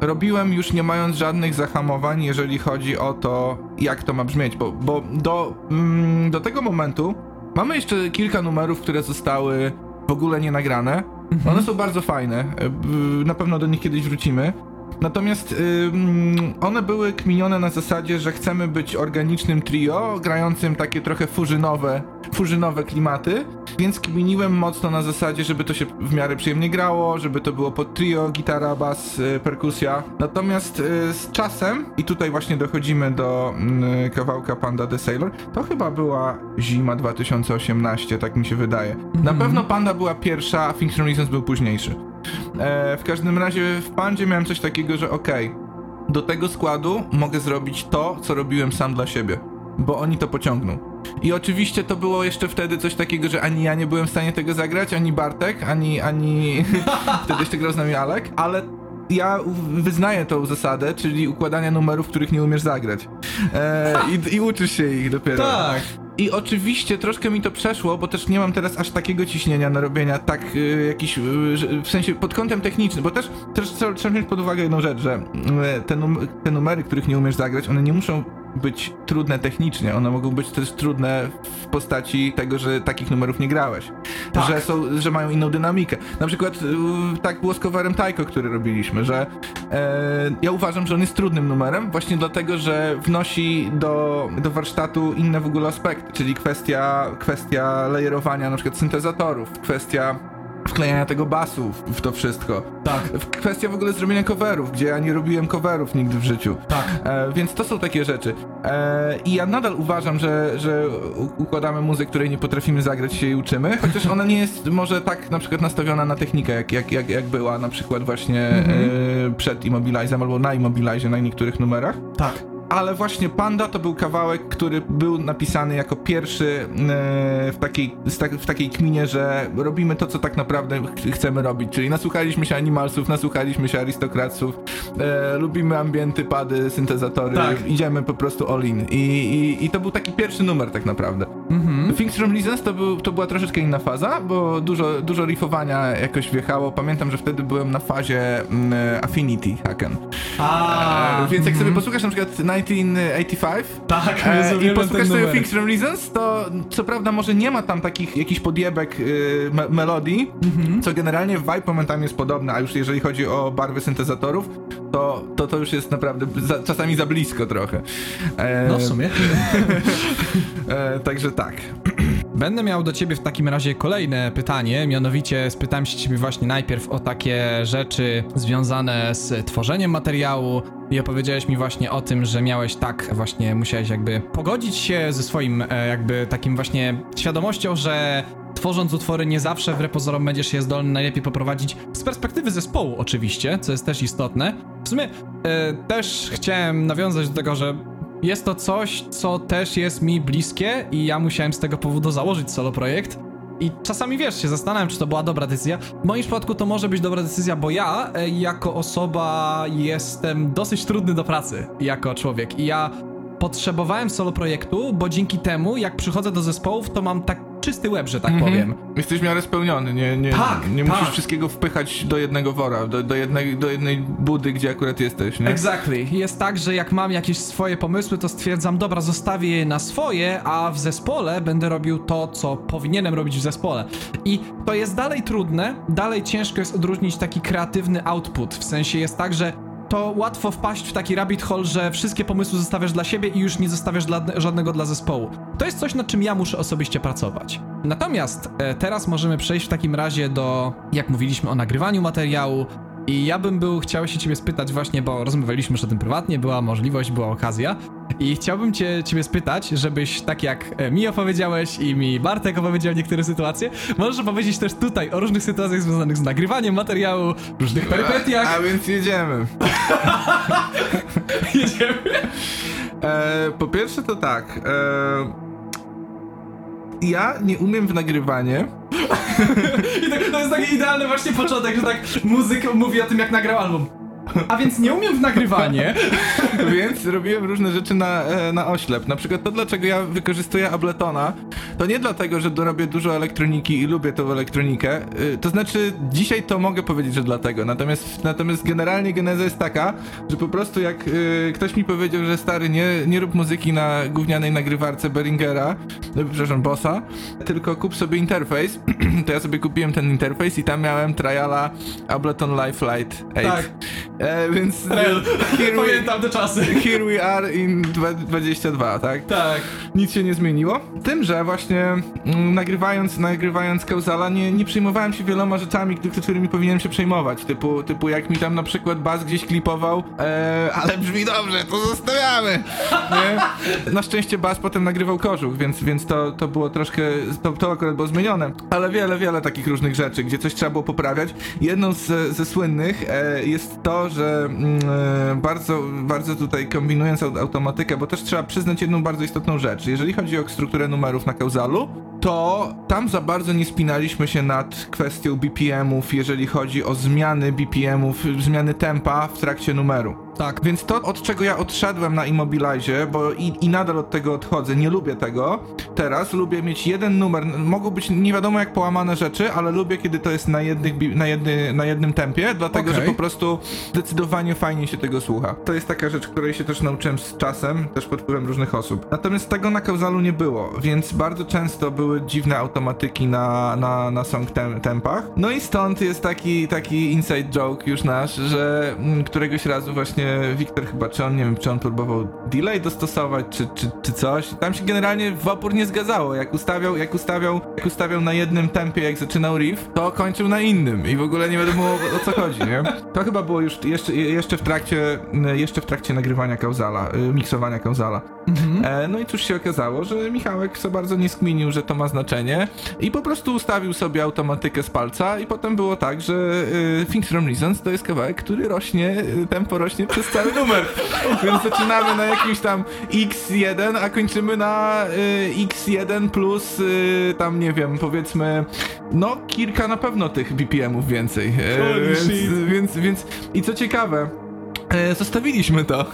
robiłem już nie mając żadnych zahamowań, jeżeli chodzi o to, jak to ma brzmieć, bo, bo do, mm, do tego momentu mamy jeszcze kilka numerów, które zostały w ogóle nie nagrane. One są bardzo fajne, e, na pewno do nich kiedyś wrócimy. Natomiast ym, one były kminione na zasadzie, że chcemy być organicznym trio, grającym takie trochę furzynowe, furzynowe klimaty, więc kminiłem mocno na zasadzie, żeby to się w miarę przyjemnie grało, żeby to było pod trio, gitara, bas, y, perkusja. Natomiast y, z czasem, i tutaj właśnie dochodzimy do y, kawałka Panda the Sailor, to chyba była zima 2018, tak mi się wydaje. Na Mhm. pewno Panda była pierwsza, a Fiction Reasons był późniejszy. E, w każdym razie w Pandzie miałem coś takiego, że okej, do tego składu mogę zrobić to, co robiłem sam dla siebie, bo oni to pociągną. I oczywiście to było jeszcze wtedy coś takiego, że ani ja nie byłem w stanie tego zagrać, ani Bartek, ani, ani [laughs] wtedy jeszcze grał z nami Alek, ale ja wyznaję tą zasadę, czyli układania numerów, których nie umiesz zagrać. E, i, I uczysz się ich dopiero. Tak. I oczywiście troszkę mi to przeszło, bo też nie mam teraz aż takiego ciśnienia na robienia tak y, jakiś, y, w sensie pod kątem technicznym, bo też, też trzeba, wziąć pod uwagę jedną rzecz, że y, te, num te numery, których nie umiesz zagrać, one nie muszą być trudne technicznie, one mogą być też trudne w postaci tego, że takich numerów nie grałeś. Tak. Że, są, że mają inną dynamikę. Na przykład tak było z coverem Taiko, który robiliśmy, że e, ja uważam, że on jest trudnym numerem właśnie dlatego, że wnosi do, do warsztatu inne w ogóle aspekty, czyli kwestia, kwestia layerowania na przykład syntezatorów, kwestia wklejania tego basu w, w, to wszystko. Tak. Kwestia w ogóle zrobienia coverów, gdzie ja nie robiłem coverów nigdy w życiu. Tak. E, więc to są takie rzeczy. E, I ja nadal uważam, że, że układamy muzykę, której nie potrafimy zagrać się i uczymy, chociaż ona nie jest może tak na przykład nastawiona na technikę, jak, jak, jak, jak była na przykład właśnie mhm. e, przed Immobilizem albo na Immobilizie na niektórych numerach. Tak ale właśnie Panda to był kawałek, który był napisany jako pierwszy e, w takiej, w takiej kminie, że robimy to, co tak naprawdę chcemy robić, czyli nasłuchaliśmy się Animalsów, nasłuchaliśmy się Arystokratów, e, lubimy ambienty, pady, syntezatory, tak. idziemy po prostu all in. I, i, I, to był taki pierwszy numer tak naprawdę. Mhm. Things from to, był, to była troszeczkę inna faza, bo dużo, dużo riffowania jakoś wjechało. Pamiętam, że wtedy byłem na fazie mm, Affinity Hacken. A, e, więc jak sobie mhm. posłuchasz na przykład 1985 tak, e, i posłuchasz sobie Things from Reasons, to co prawda może nie ma tam takich jakichś podjebek y, me melodii, mhm. co generalnie vibe momentami jest podobne, a już jeżeli chodzi o barwy syntezatorów, to to, to już jest naprawdę za, czasami za blisko trochę. E, no w sumie. [laughs] e, także tak. [clears throat] Będę miał do ciebie w takim razie kolejne pytanie, mianowicie spytałem się ciebie właśnie najpierw o takie rzeczy związane z tworzeniem materiału i opowiedziałeś mi właśnie o tym, że miałeś tak właśnie, musiałeś jakby pogodzić się ze swoim e, jakby takim właśnie świadomością, że tworząc utwory nie zawsze w pozorom będziesz je zdolny najlepiej poprowadzić z perspektywy zespołu oczywiście, co jest też istotne. W sumie e, też chciałem nawiązać do tego, że jest to coś, co też jest mi bliskie i ja musiałem z tego powodu założyć solo projekt. I czasami wiesz, się zastanawiam, czy to była dobra decyzja. W moim przypadku to może być dobra decyzja, bo ja e, jako osoba jestem dosyć trudny do pracy jako człowiek i ja potrzebowałem solo projektu, bo dzięki temu, jak przychodzę do zespołów, to mam tak czysty łeb, że tak mhm. powiem. Jesteś w miarę spełniony, nie, nie, tak, nie tak. musisz wszystkiego wpychać do jednego wora, do, do, jednej, do jednej budy, gdzie akurat jesteś, nie? Exactly. Jest tak, że jak mam jakieś swoje pomysły, to stwierdzam, dobra, zostawię je na swoje, a w zespole będę robił to, co powinienem robić w zespole. I to jest dalej trudne, dalej ciężko jest odróżnić taki kreatywny output, w sensie jest tak, że to łatwo wpaść w taki rabbit hole, że wszystkie pomysły zostawiasz dla siebie i już nie zostawiasz dla, żadnego dla zespołu. To jest coś, nad czym ja muszę osobiście pracować. Natomiast e, teraz możemy przejść w takim razie do, jak mówiliśmy o nagrywaniu materiału, i ja bym był, chciał się ciebie spytać właśnie, bo rozmawialiśmy już o tym prywatnie, była możliwość, była okazja. I chciałbym cię, ciebie spytać, żebyś tak jak e, mi opowiedziałeś i mi Bartek opowiedział niektóre sytuacje, możesz opowiedzieć też tutaj o różnych sytuacjach związanych z nagrywaniem materiału, różnych perypetiach. A, a więc jedziemy. [laughs] jedziemy? E, po pierwsze to tak. E, ja nie umiem w nagrywanie. [laughs] I tak, to jest taki idealny właśnie początek, że tak muzyk mówi o tym, jak nagrał album. A więc nie umiem w nagrywanie. [laughs] więc robiłem różne rzeczy na, e, na oślep. Na przykład to, dlaczego ja wykorzystuję Abletona, to nie dlatego, że dorobię dużo elektroniki i lubię tą elektronikę. Y, to znaczy, dzisiaj to mogę powiedzieć, że dlatego. Natomiast, natomiast generalnie geneza jest taka, że po prostu jak y, ktoś mi powiedział, że stary, nie, nie rób muzyki na gównianej nagrywarce Beringera, no, przepraszam, Bossa, tylko kup sobie interfejs, [clears throat] to ja sobie kupiłem ten interfejs i tam miałem triala Ableton Life Lite 8. Tak. E, więc... [laughs] Here Pamiętam te czasy. Here we are in 22, tak? Tak. Nic się nie zmieniło. Tym, że właśnie mm, nagrywając, nagrywając Kauzala nie, nie przejmowałem się wieloma rzeczami, którymi powinienem się przejmować. Typu, typu jak mi tam na przykład bas gdzieś klipował, e, ale brzmi dobrze, to zostawiamy. Nie? Na szczęście bas potem nagrywał kożuch, więc, więc to, to było troszkę, to, to akurat było zmienione. Ale wiele, wiele takich różnych rzeczy, gdzie coś trzeba było poprawiać. Jedną z, ze słynnych e, jest to, że mm, e, bardzo, bardzo tutaj kombinując au- automatykę, bo też trzeba przyznać jedną bardzo istotną rzecz. Jeżeli chodzi o strukturę numerów na kauzalu, to tam za bardzo nie spinaliśmy się nad kwestią BPM-ów, jeżeli chodzi o zmiany BPM-ów, zmiany tempa w trakcie numeru. Tak. Więc to, od czego ja odszedłem na Immobilize, bo i, i nadal od tego odchodzę, nie lubię tego. Teraz lubię mieć jeden numer. Mogą być nie wiadomo jak połamane rzeczy, ale lubię, kiedy to jest na, jednych, na, jedny, na jednym tempie, dlatego Okej. że po prostu zdecydowanie fajnie się tego słucha. To jest taka rzecz, której się też nauczyłem z czasem, też pod wpływem różnych osób. Natomiast tego na kauzalu nie było, więc bardzo często były dziwne automatyki na, na, na song tem, tempach. No i stąd jest taki, taki inside joke już nasz, że mm, któregoś razu właśnie Wiktor chyba, czy on, nie wiem, czy on próbował delay dostosować, czy, czy, czy coś. Tam się generalnie w opór nie zgadzało. Jak ustawiał, jak ustawiał, jak ustawiał na jednym tempie, jak zaczynał riff, to kończył na innym i w ogóle nie wiadomo o, o co chodzi, nie? To chyba było już jeszcze, jeszcze w trakcie, jeszcze w trakcie nagrywania kauzala, y, miksowania kauzala. E, no i cóż się okazało, że Michałek za bardzo nie skminił, że to ma znaczenie i po prostu ustawił sobie automatykę z palca i potem było tak, że y, Things from Reasons to jest kawałek, który rośnie, y, tempo rośnie przez cały numer. Więc zaczynamy na jakimś tam X1, a kończymy na y, X1 plus y, tam nie wiem, powiedzmy no kilka na pewno tych BPM-ów więcej. Holy więc, więc, więc i co ciekawe, e, zostawiliśmy to. [laughs]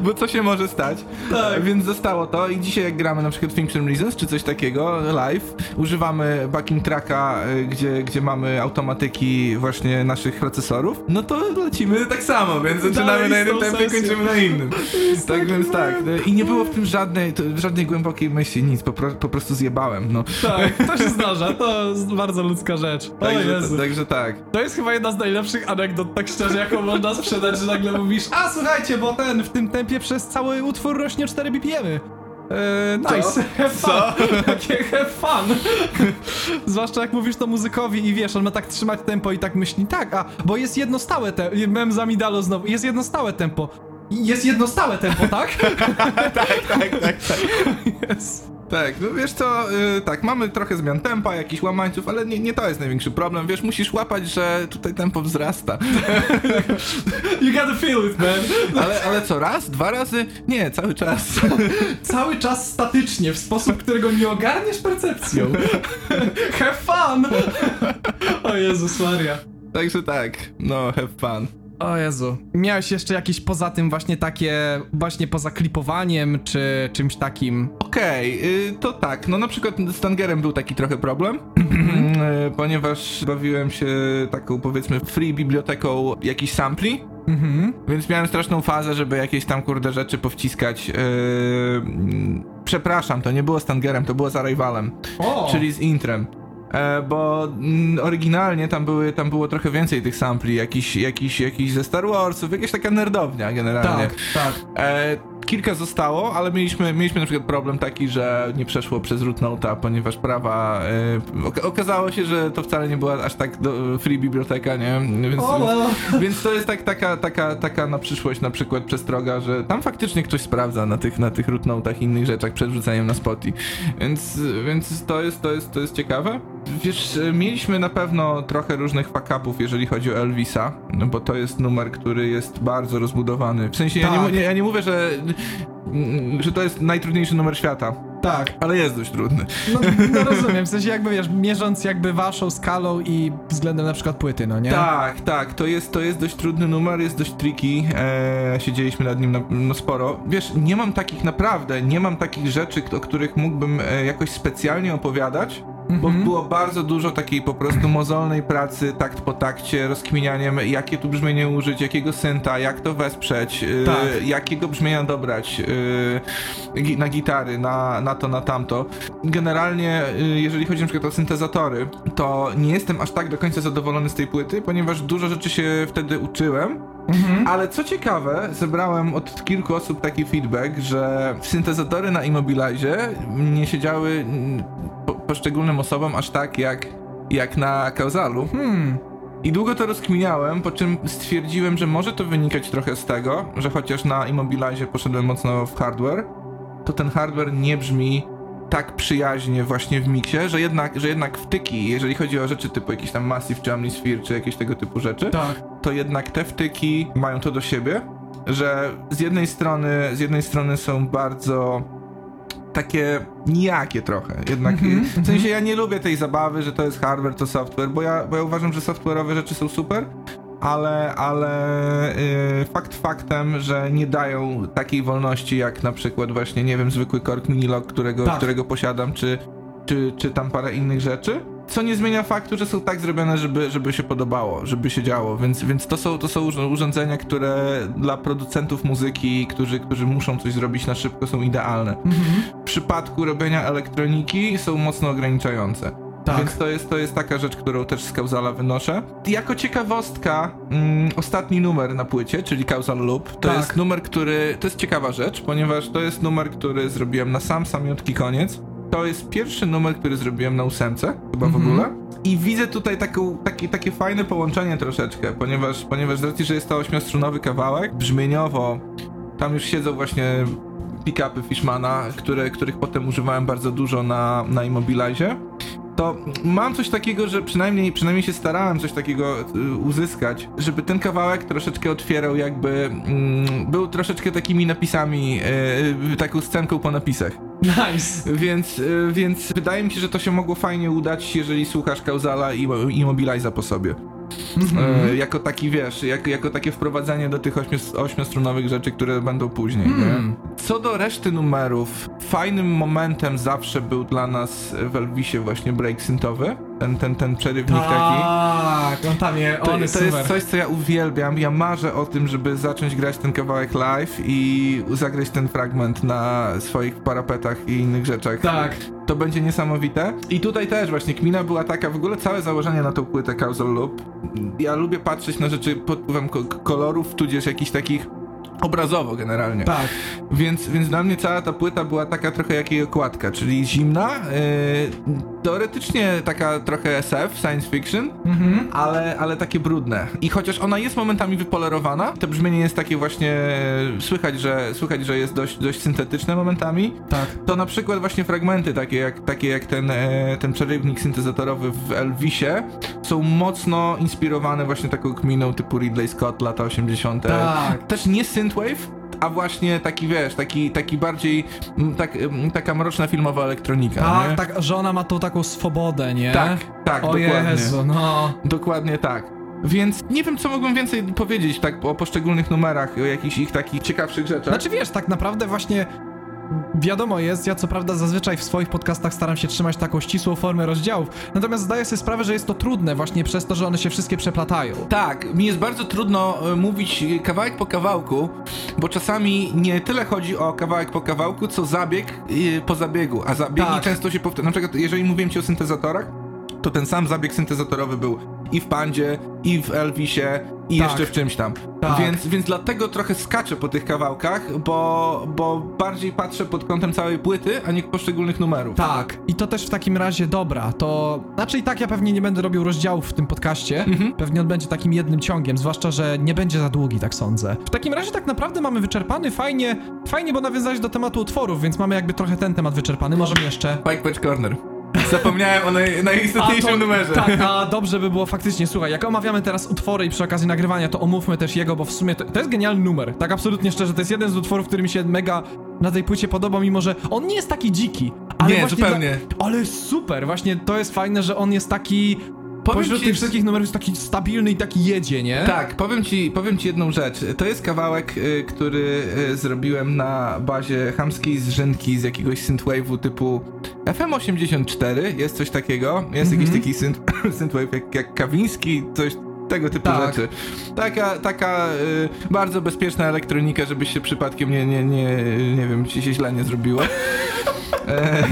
Bo co się może stać? Tak. Więc zostało to i dzisiaj jak gramy na przykład Function Reasons czy coś takiego live, używamy backing tracka, y, gdzie, gdzie mamy automatyki właśnie naszych procesorów, no to lecimy tak samo, więc zaczynamy Dalej na jednym tempie, sesją. kończymy na innym. tak tak więc tak. mega. I nie było w tym żadnej, to, żadnej głębokiej myśli, nic, po, pro, po prostu zjebałem, no. Tak, to się [laughs] zdarza, to jest bardzo ludzka rzecz. O Także, Jezu. także tak. To jest chyba jedna z najlepszych anegdot, tak szczerze, jaką można sprzedać, że nagle mówisz A słuchajcie, bo ten w tym tempie przez cały utwór rośnie 4 BPM-y. Eee, nice, have fun. Co? [laughs] Takie have fun. [laughs] Zwłaszcza jak mówisz to muzykowi i wiesz, on ma tak trzymać tempo i tak myśli, tak, a, bo jest jedno stałe tempo, mem za Midalo znowu, jest jedno stałe tempo. Jest jedno stałe tempo, tak? [laughs] tak, tak, tak, tak. Yes. Tak, no wiesz co, y, tak, mamy trochę zmian tempa, jakichś łamańców, ale nie, nie to jest największy problem, wiesz, musisz łapać, że tutaj tempo wzrasta. [laughs] You gotta feel it, man. Ale, ale co, raz? Dwa razy? Nie, cały czas. [laughs] Cały czas statycznie, w sposób, którego nie ogarniesz percepcją. [laughs] Have fun! O Jezus Maria. Także tak, no, have fun. O Jezu. Miałeś jeszcze jakieś poza tym właśnie takie, właśnie poza klipowaniem, czy czymś takim? Okej, y, to tak, no na przykład z Tangerem był taki trochę problem, [clears throat] y, ponieważ bawiłem się taką, powiedzmy, free biblioteką jakichś sampli, Mhm. Więc miałem straszną fazę, żeby jakieś tam kurde rzeczy powciskać. Yy, przepraszam, to nie było z Tangerem, to było z Arrivalem, O! czyli z intrem. E, bo mm, oryginalnie tam, były, tam było trochę więcej tych sampli, jakiś, jakiś, jakiś ze Star Warsów, jakaś taka nerdownia generalnie. Tak, tak. Kilka zostało, ale mieliśmy, mieliśmy na przykład problem taki, że nie przeszło przez root note'a, ponieważ prawa... Oka- okazało się, że to wcale nie była aż tak do, free biblioteka, nie? Więc, O, well. [laughs] więc to jest tak, taka, taka, taka na przyszłość na przykład przestroga, że tam faktycznie ktoś sprawdza na tych, na tych root note'ach i innych rzeczach przed wrzuceniem na spoty. Więc, więc to, jest, to, jest, to jest ciekawe. Wiesz, mieliśmy na pewno trochę różnych fuck-upów, jeżeli chodzi o Elvisa, bo to jest numer, który jest bardzo rozbudowany. W sensie ja, nie, Tak. mu- nie, ja nie mówię, że, że to jest najtrudniejszy numer świata, Tak. ale jest dość trudny. No, no [laughs] rozumiem, w sensie jakby wiesz, mierząc jakby waszą skalą i względem na przykład płyty, no nie? Tak, tak, to jest, to jest dość trudny numer, jest dość tricky, e, siedzieliśmy nad nim na, no sporo. Wiesz, nie mam takich naprawdę, nie mam takich rzeczy, o których mógłbym e, jakoś specjalnie opowiadać, bo Mhm. było bardzo dużo takiej po prostu mozolnej pracy, takt po takcie, rozkminianiem, jakie tu brzmienie użyć, jakiego synta, jak to wesprzeć, e, Tak. jakiego brzmienia dobrać gi- na gitary, na, na to, na tamto. Generalnie, e, jeżeli chodzi na przykład o syntezatory, to nie jestem aż tak do końca zadowolony z tej płyty, ponieważ dużo rzeczy się wtedy uczyłem, Mhm. ale co ciekawe, zebrałem od kilku osób taki feedback, że syntezatory na Immobilize nie siedziały mm, poszczególnym osobom aż tak jak, jak na Kauzalu. Hmm. I długo to rozkminiałem, po czym stwierdziłem, że może to wynikać trochę z tego, że chociaż na Immobilize poszedłem mocno w hardware, to ten hardware nie brzmi tak przyjaźnie właśnie w miksie, że jednak, że jednak wtyki, jeżeli chodzi o rzeczy typu jakiś tam Massive czy Omnisphere, czy jakieś tego typu rzeczy, Tak. to jednak te wtyki mają to do siebie, że z jednej strony, z jednej strony są bardzo takie nijakie trochę. Jednak Mhm, w sensie ja nie lubię tej zabawy, że to jest hardware, to software, bo ja, bo ja uważam, że software'owe rzeczy są super, ale, ale y, fakt faktem, że nie dają takiej wolności jak na przykład właśnie, nie wiem, zwykły Korg Minilog, którego, Tak. którego posiadam, czy, czy, czy tam parę innych rzeczy. Co nie zmienia faktu, że są tak zrobione, żeby, żeby się podobało, żeby się działo, więc, więc to, są, to są urz- urządzenia, które dla producentów muzyki, którzy, którzy muszą coś zrobić na szybko, są idealne. Mhm. W przypadku robienia elektroniki są mocno ograniczające. Tak. Więc to jest, to jest taka rzecz, którą też z Kauzala wynoszę. Jako ciekawostka, mm, ostatni numer na płycie, czyli Causal Loop, to Tak. jest numer, który. To jest ciekawa rzecz, ponieważ to jest numer, który zrobiłem na sam samiutki koniec. To jest pierwszy numer, który zrobiłem na ósemce, chyba w Mhm. ogóle. I widzę tutaj taką, takie, takie fajne połączenie troszeczkę, ponieważ, ponieważ z racji, że jest to ośmiostrunowy kawałek, brzmieniowo tam już siedzą właśnie pick-upy Fishmana, które, których potem używałem bardzo dużo na, na Immobilize. To mam coś takiego, że przynajmniej, przynajmniej się starałem coś takiego y, uzyskać, żeby ten kawałek troszeczkę otwierał jakby, mm, był troszeczkę takimi napisami, y, taką scenką po napisach. Nice. Więc, y, więc wydaje mi się, że to się mogło fajnie udać, jeżeli słuchasz Kauzala i Immobiliza po sobie. Mhm. E, jako taki, wiesz, jak, jako takie wprowadzenie do tych ośmiostrunowych rzeczy, które będą później, nie? Co do reszty numerów, fajnym momentem zawsze był dla nas w Elvisie właśnie break syntowy, ten, ten, ten przerywnik taki. Tak, on tam je, To, on jest to jest super. coś, co ja uwielbiam. Ja marzę o tym, żeby zacząć grać ten kawałek live i zagrać ten fragment na swoich parapetach i innych rzeczach. Tak. To będzie niesamowite. I tutaj też właśnie kmina była taka, w ogóle całe założenie na tą płytę Causal Loop. Ja lubię patrzeć na rzeczy pod wpływem ko- kolorów, tudzież jakichś takich obrazowo generalnie. Tak. Więc, więc dla mnie cała ta płyta była taka trochę jak jej okładka, czyli zimna, yy, teoretycznie taka trochę SF, science fiction, Mhm. ale, ale takie brudne. I chociaż ona jest momentami wypolerowana, to brzmienie jest takie właśnie, słychać, że, słychać, że jest dość, dość syntetyczne momentami, Tak. to na przykład właśnie fragmenty takie jak, takie jak ten, e, ten przerywnik syntezatorowy w Elvisie są mocno inspirowane właśnie taką kminą typu Ridley Scott, lata 80. Tak. Też nie synthwave, a właśnie taki, wiesz, taki, taki bardziej, m, tak, m, taka mroczna filmowa elektronika, Tak, nie? tak, że ona ma tą taką swobodę, nie? tak, tak, O dokładnie. Jezu, no. Dokładnie tak. Więc nie wiem, co mogłem więcej powiedzieć tak o poszczególnych numerach, o jakichś ich takich ciekawszych rzeczach. Znaczy wiesz, tak naprawdę właśnie wiadomo jest, ja co prawda zazwyczaj w swoich podcastach staram się trzymać taką ścisłą formę rozdziałów, natomiast zdaję sobie sprawę, że jest to trudne właśnie przez to, że one się wszystkie przeplatają. Tak, mi jest bardzo trudno e, mówić kawałek po kawałku, bo czasami nie tyle chodzi o kawałek po kawałku, co zabieg e, po zabiegu, a zabiegi Tak. często się powtarzają. Na przykład, jeżeli mówiłem ci o syntezatorach, to ten sam zabieg syntezatorowy był i w Pandzie, i w Elvisie, i Tak. jeszcze w czymś tam. Tak. Więc, więc dlatego trochę skaczę po tych kawałkach, bo, bo bardziej patrzę pod kątem całej płyty, a nie poszczególnych numerów. Tak, i to też w takim razie dobra, to... Znaczy i tak ja pewnie nie będę robił rozdziałów w tym podcaście, Mhm. pewnie on będzie takim jednym ciągiem, zwłaszcza, że nie będzie za długi, tak sądzę. W takim razie tak naprawdę mamy wyczerpany, fajnie, fajnie, bo nawiązałeś do tematu utworów, więc mamy jakby trochę ten temat wyczerpany, możemy jeszcze... Pike Patch Corner. Zapomniałem o naj, najistotniejszym to- numerze. Tak, a dobrze by było faktycznie, słuchaj, jak omawiamy teraz utwory i przy okazji nagrywania, to omówmy też jego, bo w sumie to, to jest genialny numer. Tak absolutnie szczerze, to jest jeden z utworów, który mi się mega na tej płycie podoba, mimo że on nie jest taki dziki. Ale Nie, zupełnie. Dla, ale super, właśnie to jest fajne, że on jest taki... Powiem pośród ci- tych wszystkich numerów jest taki stabilny i taki jedzie, nie? Tak, powiem ci, powiem ci jedną rzecz. To jest kawałek, y, który y, zrobiłem na bazie chamskiej zrzędki z jakiegoś synthwave'u typu FM84, jest coś takiego. Jest Mhm. jakiś taki synth, [coughs] synthwave jak, jak Kawiński, coś tego typu Tak. rzeczy. Taka, taka y, bardzo bezpieczna elektronika, żeby się przypadkiem nie, nie, nie, nie wiem, ci się źle nie zrobiło. [laughs] E,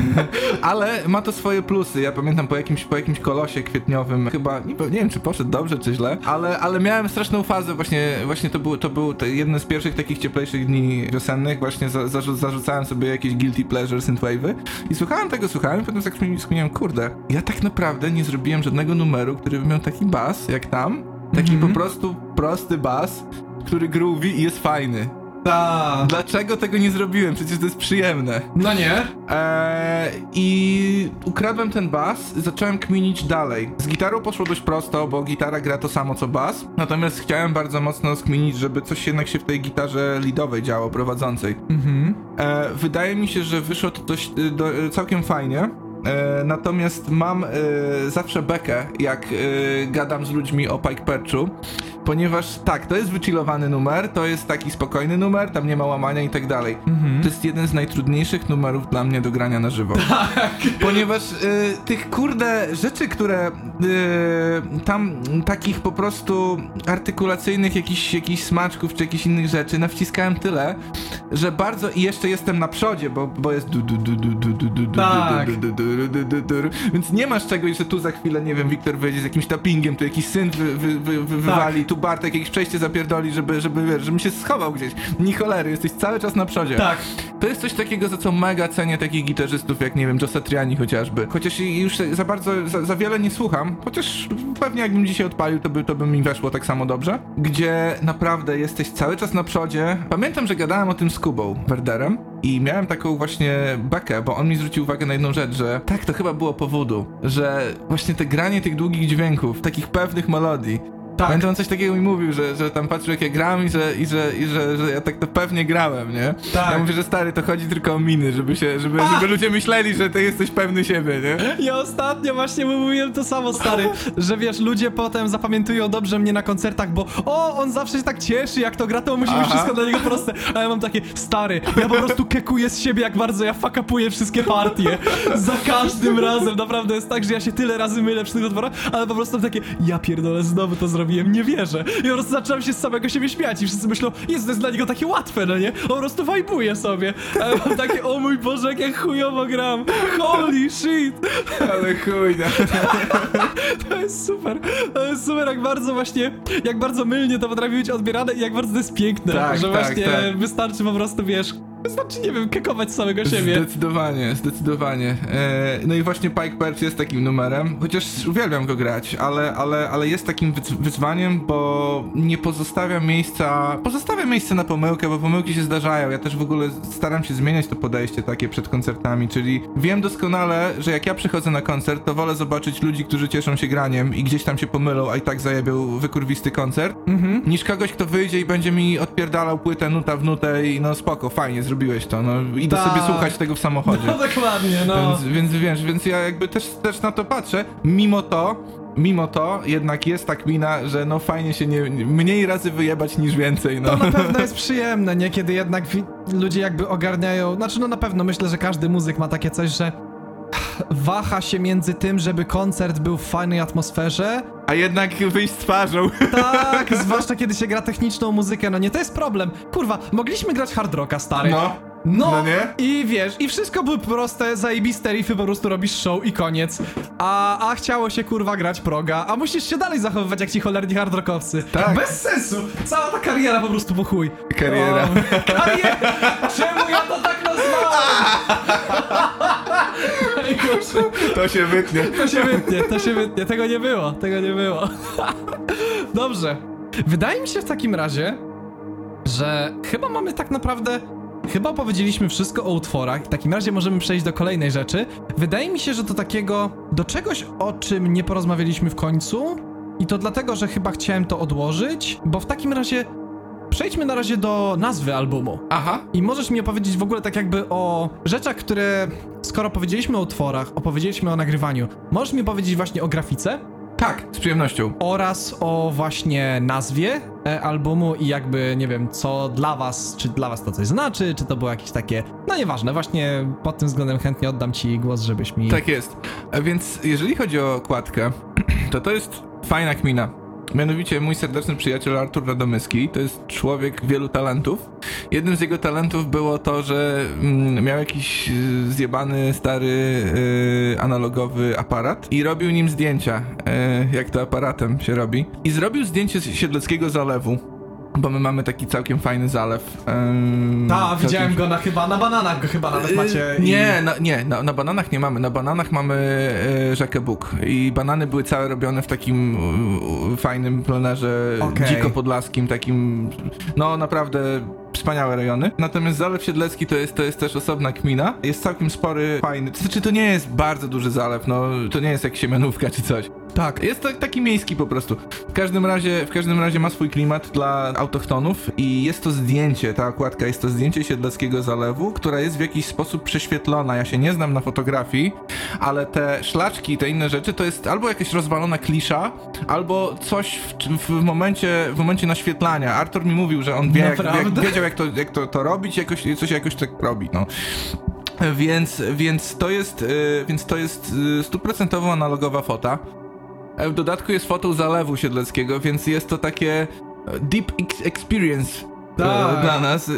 ale ma to swoje plusy. Ja pamiętam po jakimś, po jakimś kolosie kwietniowym, chyba, nie, nie wiem czy poszedł dobrze czy źle, ale, ale miałem straszną fazę, właśnie, właśnie to było, to był jedne z pierwszych takich cieplejszych dni wiosennych, właśnie za, zarzu, zarzucałem sobie jakieś guilty pleasure synthwave'y i słuchałem tego, słuchałem, potem tak wspomniałem, kurde, ja tak naprawdę nie zrobiłem żadnego numeru, który by miał taki bas jak tam, taki Mhm. po prostu prosty bas, który groovy i jest fajny. Ta. Dlaczego tego nie zrobiłem? Przecież to jest przyjemne. No nie? Eee, I ukradłem ten bas, zacząłem kminić dalej. Z gitarą poszło dość prosto, bo gitara gra to samo co bas. Natomiast chciałem bardzo mocno skminić, żeby coś jednak się w tej gitarze leadowej działo, prowadzącej. Mhm. E, wydaje mi się, że wyszło to dość, do, całkiem fajnie. E, natomiast mam e, zawsze bekę, jak e, gadam z ludźmi o Pike Perchu, ponieważ tak, to jest wychillowany numer, to jest taki spokojny numer, tam nie ma łamania i tak dalej. Mhm. To jest jeden z najtrudniejszych numerów dla mnie do grania na żywo. Tak. Ponieważ y, tych kurde rzeczy, które y, tam takich po prostu artykulacyjnych jakichś, jakichś smaczków czy jakichś innych rzeczy nawciskałem tyle, że bardzo i jeszcze jestem na przodzie, bo, bo jest du du du du du du du du Tak. du du du du du du du więc nie masz czegoś, że tu za chwilę, nie wiem, Wiktor wyjdzie z jakimś tappingiem, tu jakiś syn wy, wy, wy, wy, wywali, tu Bartek jakieś przejście zapierdoli, żeby, żeby, wiesz, żebym się schował gdzieś. Ni cholery, jesteś cały czas na przodzie. Tak. To jest coś takiego, za co mega cenię takich gitarzystów, jak nie wiem, Joe Satriani chociażby. Chociaż i- już za bardzo, za, za wiele nie słucham, chociaż pewnie jakbym dzisiaj odpalił, to by, to by mi weszło tak samo dobrze. Gdzie naprawdę jesteś cały czas na przodzie. Pamiętam, że gadałem o tym z Kubą Werderem i miałem taką właśnie bekę, bo on mi zwrócił uwagę na jedną rzecz, że tak, to chyba było powodu, że właśnie te granie tych długich dźwięków, takich pewnych melodii, Tak. Pamiętam, on coś takiego mi mówił, że, że tam patrzył jak ja gram i, że, i, że, i że, że ja tak to pewnie grałem, nie? Tak. Ja mówię, że stary, to chodzi tylko o miny, żeby się, żeby, żeby ludzie myśleli, że ty jesteś pewny siebie, nie? Ja ostatnio właśnie mówiłem to samo, stary, [laughs] że wiesz, ludzie potem zapamiętują dobrze mnie na koncertach, bo o, on zawsze się tak cieszy, jak to gra, to musi być wszystko dla niego proste, a ja mam takie, stary, ja po prostu kekuję z siebie, jak bardzo ja fakapuję wszystkie partie, za każdym razem, naprawdę jest tak, że ja się tyle razy mylę przy tych utworach, ale po prostu takie, ja pierdolę, znowu to zrobiłem, nie wierzę, i po prostu zacząłem się z samego siebie śmiać i wszyscy myślą, jest to jest dla niego takie łatwe, no nie, on po prostu wajbuje sobie, a ja mam takie, o mój Boże, jak ja chujowo gram, holy shit, Ale chuj, no. [laughs] to jest super. To jest super, jak bardzo właśnie, jak bardzo mylnie to potrafi być odbierane i jak bardzo to jest piękne, Tak, że tak, właśnie tak. wystarczy po prostu, wiesz, wystarczy, nie wiem, kekować samego siebie. Zdecydowanie, zdecydowanie. E, no i właśnie Pike Perch jest takim numerem, chociaż uwielbiam go grać, ale, ale, ale jest takim wyz- wyzwaniem, bo nie pozostawia miejsca, pozostawia miejsce na pomyłkę, bo pomyłki się zdarzają. Ja też w ogóle staram się zmieniać to podejście takie przed koncertami, czyli wiem doskonale, że jak ja przychodzę na koncert, to wolę zobaczyć ludzi, którzy cieszą się graniem i gdzieś tam się pomylą, a i tak zajebią wykurwisty koncert, Mhm. niż kogoś, kto wyjdzie i będzie mi odpierdalał płytę nuta w nutę i no spoko, fajnie, zrobiłeś to, no idę Tak. sobie słuchać tego w samochodzie. [laughs] No dokładnie, no. Więc, więc wiesz, więc ja jakby też, też na to patrzę. Mimo to, mimo to jednak jest tak mina, że no fajnie się nie, mniej razy wyjebać niż więcej, no. To na pewno [laughs] jest przyjemne, nie? Kiedy jednak ludzie jakby ogarniają, znaczy no na pewno myślę, że każdy muzyk ma takie coś, że waha się między tym, żeby koncert był w fajnej atmosferze, A jednak wyjść z twarzą. tak, [laughs] zwłaszcza kiedy się gra techniczną muzykę, no nie, to jest problem. Kurwa, mogliśmy grać hard rocka, stary. No. No, No nie? i wiesz, i wszystko były proste, zajebiste riffy, po prostu robisz show i koniec. A, a chciało się kurwa grać proga, a musisz się dalej zachowywać jak ci cholerni hardrockowcy. Tak. Bez sensu! Cała ta kariera po prostu po chuj. Kariera. O, kariera! Czemu ja to tak nazwałem? [laughs] [laughs] To się wytnie. To się wytnie, to się wytnie. Tego nie było, tego nie było. [laughs] Dobrze. Wydaje mi się w takim razie, że chyba mamy tak naprawdę. Chyba opowiedzieliśmy wszystko o utworach. W takim razie możemy przejść do kolejnej rzeczy. Wydaje mi się, że do takiego. do czegoś, o czym nie porozmawialiśmy w końcu. I to dlatego, że chyba chciałem to odłożyć, bo w takim razie. Przejdźmy na razie do nazwy albumu. Aha. I możesz mi opowiedzieć w ogóle tak jakby o rzeczach, które. Skoro powiedzieliśmy o utworach, opowiedzieliśmy o nagrywaniu, możesz mi powiedzieć właśnie o grafice Tak, z przyjemnością. oraz o właśnie nazwie e, albumu i jakby nie wiem, co dla was, czy dla was to coś znaczy, czy to było jakieś takie. No nieważne, właśnie pod tym względem chętnie oddam ci głos, żebyś mi. Tak jest. A więc jeżeli chodzi o okładkę, [clears throat] to to jest fajna kmina. Mianowicie mój serdeczny przyjaciel Artur Radomyski to jest człowiek wielu talentów. Jednym z jego talentów było to, że mm, miał jakiś y, zjebany, stary, y, analogowy aparat i robił nim zdjęcia, y, jak to aparatem się robi. I zrobił zdjęcie z Siedleckiego Zalewu, bo my mamy taki całkiem fajny zalew. ym, Ta, całkiem widziałem go na chyba, na bananach go chyba nawet macie. Yy, i- Nie, na, nie, na, na bananach nie mamy. Na bananach mamy e, rzekę Bóg. I banany były całe robione w takim fajnym plenerze Okej. dziko podlaskim, takim. No naprawdę wspaniałe rejony. Natomiast Zalew Siedlecki to jest, to jest też osobna kmina. Jest całkiem spory, fajny. To znaczy, to nie jest bardzo duży zalew, no to nie jest jak Siemianówka czy coś. Tak. Jest to taki miejski po prostu. W każdym razie, w każdym razie ma swój klimat dla autochtonów i jest to zdjęcie, ta okładka jest to zdjęcie Siedleckiego Zalewu, która jest w jakiś sposób prześwietlona. Ja się nie znam na fotografii, ale te szlaczki i te inne rzeczy to jest albo jakaś rozwalona klisza, albo coś w, w momencie, w momencie naświetlania. Artur mi mówił, że on wie, jak, jak, wiedział jak to, jak to, to robić, jakoś, coś jakoś tak robi, no. Więc, więc to jest, y, więc to jest y, stuprocentowo analogowa fota. E, w dodatku jest fotą zalewu siedleckiego, więc jest to takie e, deep ex experience e, Tak. dla nas,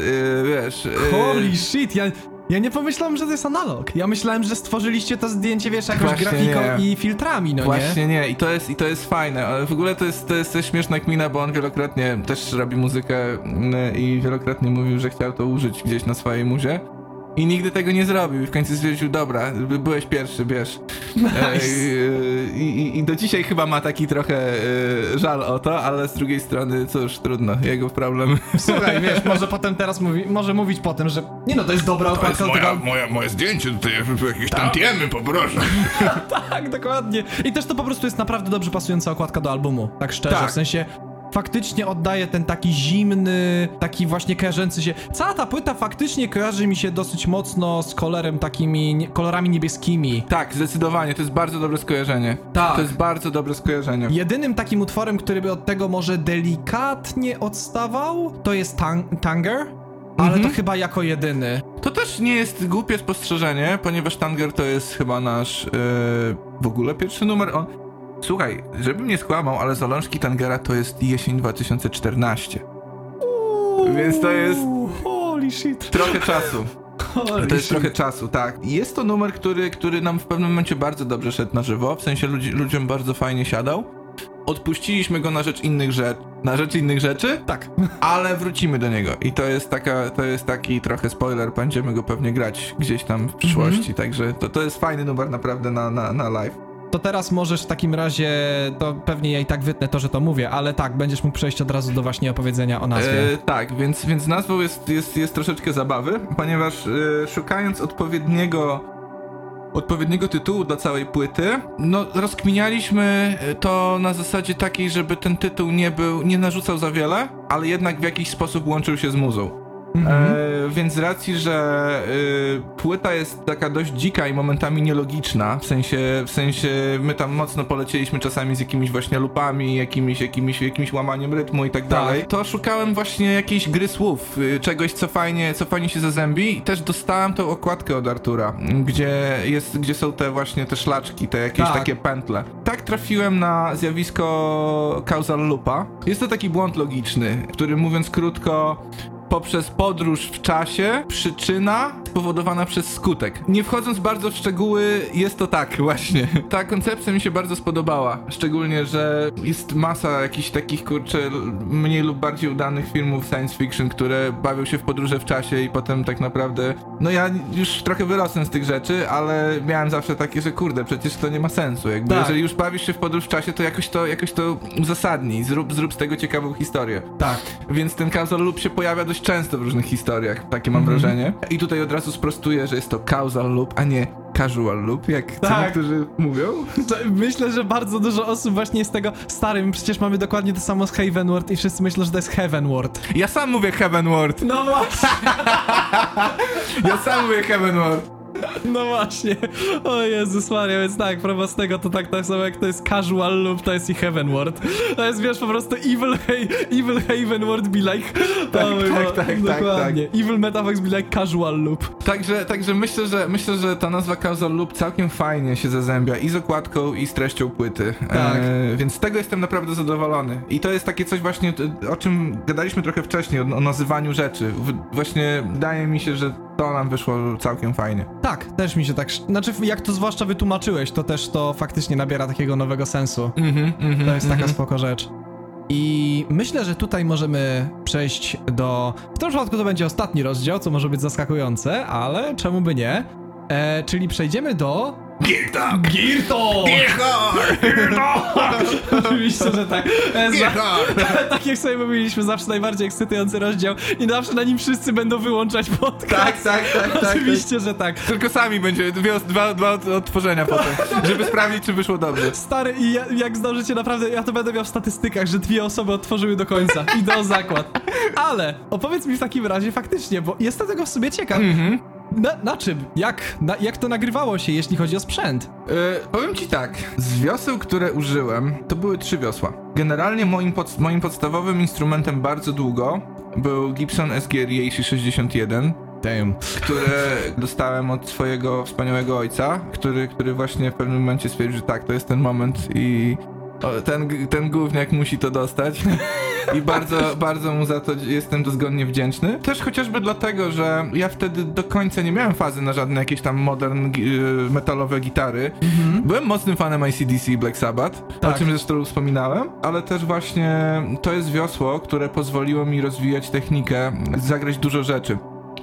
wiesz. Holy shit, ja, ja nie pomyślałem, że to jest analog. Ja myślałem, że stworzyliście to zdjęcie, wiesz, jakąś Właśnie grafiką nie. i filtrami, no nie? Właśnie nie, i to jest, i to jest fajne. Ale w ogóle to jest, to jest też śmieszna kmina, bo on wielokrotnie też robi muzykę mm, i wielokrotnie mówił, że chciał to użyć gdzieś na swojej muzie. I nigdy tego nie zrobił. I w końcu stwierdził, dobra, by- byłeś pierwszy, bierz. [laughs] E, I, i, I do dzisiaj chyba ma taki trochę e, żal o to, ale z drugiej strony, cóż, trudno, jego problem. [laughs] Słuchaj, wiesz, może potem teraz mówi, może mówić potem, że nie no, to jest dobra To jest okładka, moja, tylko... moja, moje zdjęcie, tutaj jakieś tantiemy poproszę. [laughs] Tak, dokładnie. I też to po prostu jest naprawdę dobrze pasująca okładka do albumu, tak szczerze, Tak. w sensie faktycznie oddaje ten taki zimny, taki właśnie kojarzący się. Cała ta płyta faktycznie kojarzy mi się dosyć mocno z kolorem takimi, nie, kolorami niebieskimi. Tak, zdecydowanie, to jest bardzo dobre skojarzenie. Tak. To jest bardzo dobre skojarzenie. Jedynym takim utworem, który by od tego może delikatnie odstawał, to jest tang Tanger, ale Mhm. to chyba jako jedyny. To też nie jest głupie spostrzeżenie, ponieważ Tanger to jest chyba nasz yy, w ogóle pierwszy numer. On... Słuchaj, żebym nie skłamał, ale Zalążki Tangera to jest jesień 2014. Więc to jest Holy shit. trochę czasu. Holy To jest trochę czasu, tak. Jest to numer, który, który nam w pewnym momencie bardzo dobrze szedł na żywo, w sensie ludzi, ludziom bardzo fajnie siadał. Odpuściliśmy go na rzecz innych rzeczy, na rzecz innych rzeczy, Tak. ale wrócimy do niego. I to jest taka, to jest taki trochę spoiler, będziemy go pewnie grać gdzieś tam w przyszłości, także to, to jest fajny numer naprawdę na, na, na live. To teraz możesz w takim razie, to pewnie ja i tak wytnę to, że to mówię, ale tak, będziesz mógł przejść od razu do właśnie opowiedzenia o nazwie. E, tak, więc, więc nazwą jest, jest, jest troszeczkę zabawy, ponieważ e, szukając odpowiedniego odpowiedniego tytułu dla całej płyty, no rozkminialiśmy to na zasadzie takiej, żeby ten tytuł nie był, nie narzucał za wiele, ale jednak w jakiś sposób łączył się z muzą. Mhm. E, więc z racji, że y, płyta jest taka dość dzika i momentami nielogiczna, w sensie, w sensie my tam mocno polecieliśmy czasami z jakimiś właśnie lupami, jakimiś, jakimiś, jakimś łamaniem rytmu i tak dalej, to szukałem właśnie jakiejś gry słów, y, czegoś co fajnie, co fajnie się zazębi i też dostałem tą okładkę od Artura, gdzie jest, gdzie są te właśnie te szlaczki, te jakieś Tak. takie pętle. Tak trafiłem na zjawisko causal loopa. Jest to taki błąd logiczny, który mówiąc krótko poprzez podróż w czasie przyczyna spowodowana przez skutek. Nie wchodząc bardzo w szczegóły, jest to tak właśnie. [laughs] Ta koncepcja mi się bardzo spodobała. Szczególnie, że jest masa jakichś takich, kurczę, mniej lub bardziej udanych filmów science fiction, które bawią się w podróże w czasie i potem tak naprawdę... No ja już trochę wyrosłem z tych rzeczy, ale miałem zawsze takie, że kurde, przecież to nie ma sensu. Jakby, Tak. jeżeli już bawisz się w podróż w czasie, to jakoś to, jakoś to uzasadnij. Zrób, zrób z tego ciekawą historię. Tak. Więc ten causal loop się pojawia dość często w różnych historiach, takie mam Mhm. wrażenie. I tutaj od razu sprostuję, że jest to causal loop, a nie casual loop, jak Tak. niektórzy mówią. Myślę, że bardzo dużo osób właśnie z tego starym, przecież mamy dokładnie to samo z Havenward i wszyscy myślą, że to jest Heavenward. Ja sam mówię Heavenward. No właśnie, [laughs] Ja sam mówię Heavenward. No właśnie. O Jezus Maria, więc tak, propos tego to tak, tak samo jak to jest Casual Loop, to jest i Heavenward. To jest, wiesz, po prostu Evil, evil Havenward be like... Tak, tak, Bo- tak, tak, Dokładnie. Evil Metafox be like Casual Loop. Także, także myślę, że myślę, że ta nazwa causal loop całkiem fajnie się zazębia i z okładką, i z treścią płyty. Tak. E, więc z tego jestem naprawdę zadowolony. I to jest takie coś właśnie, o czym gadaliśmy trochę wcześniej, o, o nazywaniu rzeczy. W, właśnie wydaje mi się, że to nam wyszło całkiem fajnie. Tak, też mi się tak... Znaczy, jak to zwłaszcza wytłumaczyłeś, to też to faktycznie nabiera takiego nowego sensu. Mhm, mhm, To jest taka mhm. spoko rzecz. I myślę, że tutaj możemy przejść do. W tym przypadku to będzie ostatni rozdział, co może być zaskakujące, ale czemu by nie? E, czyli przejdziemy do Girta! Girto! [laughs] Oczywiście, że tak. E, za, [laughs] tak jak sobie mówiliśmy, zawsze najbardziej ekscytujący rozdział i zawsze na nim wszyscy będą wyłączać podcast. Tak, tak, tak, tak. Oczywiście, że tak. Tylko sami będzie dwie, dwa, dwa odtworzenia potem, [laughs] żeby sprawdzić, czy wyszło dobrze. Stary, i ja, jak zdążycie naprawdę, ja to będę miał w statystykach, że dwie osoby otworzyły do końca. I do zakład. Ale opowiedz mi w takim razie faktycznie, bo jestem tego w sobie ciekaw. Mhm. Na, na czym? Jak? Na, jak to nagrywało się, jeśli chodzi o sprzęt? E, powiem ci tak, z wioseł, które użyłem, to były trzy wiosła. Generalnie moim, pod, moim podstawowym instrumentem bardzo długo był Gibson SG Rieishi 61, Damn. które [laughs] dostałem od swojego wspaniałego ojca, który, który właśnie w pewnym momencie stwierdził, że tak, to jest ten moment i o, ten, ten gówniak musi to dostać. I bardzo, [laughs] bardzo mu za to jestem dozgodnie wdzięczny. Też chociażby dlatego, że ja wtedy do końca nie miałem fazy na żadne jakieś tam modern y, metalowe gitary. Byłem mocnym fanem ICDC i Black Sabbath, Tak. o czym zresztą wspominałem, ale też właśnie to jest wiosło, które pozwoliło mi rozwijać technikę, zagrać dużo rzeczy.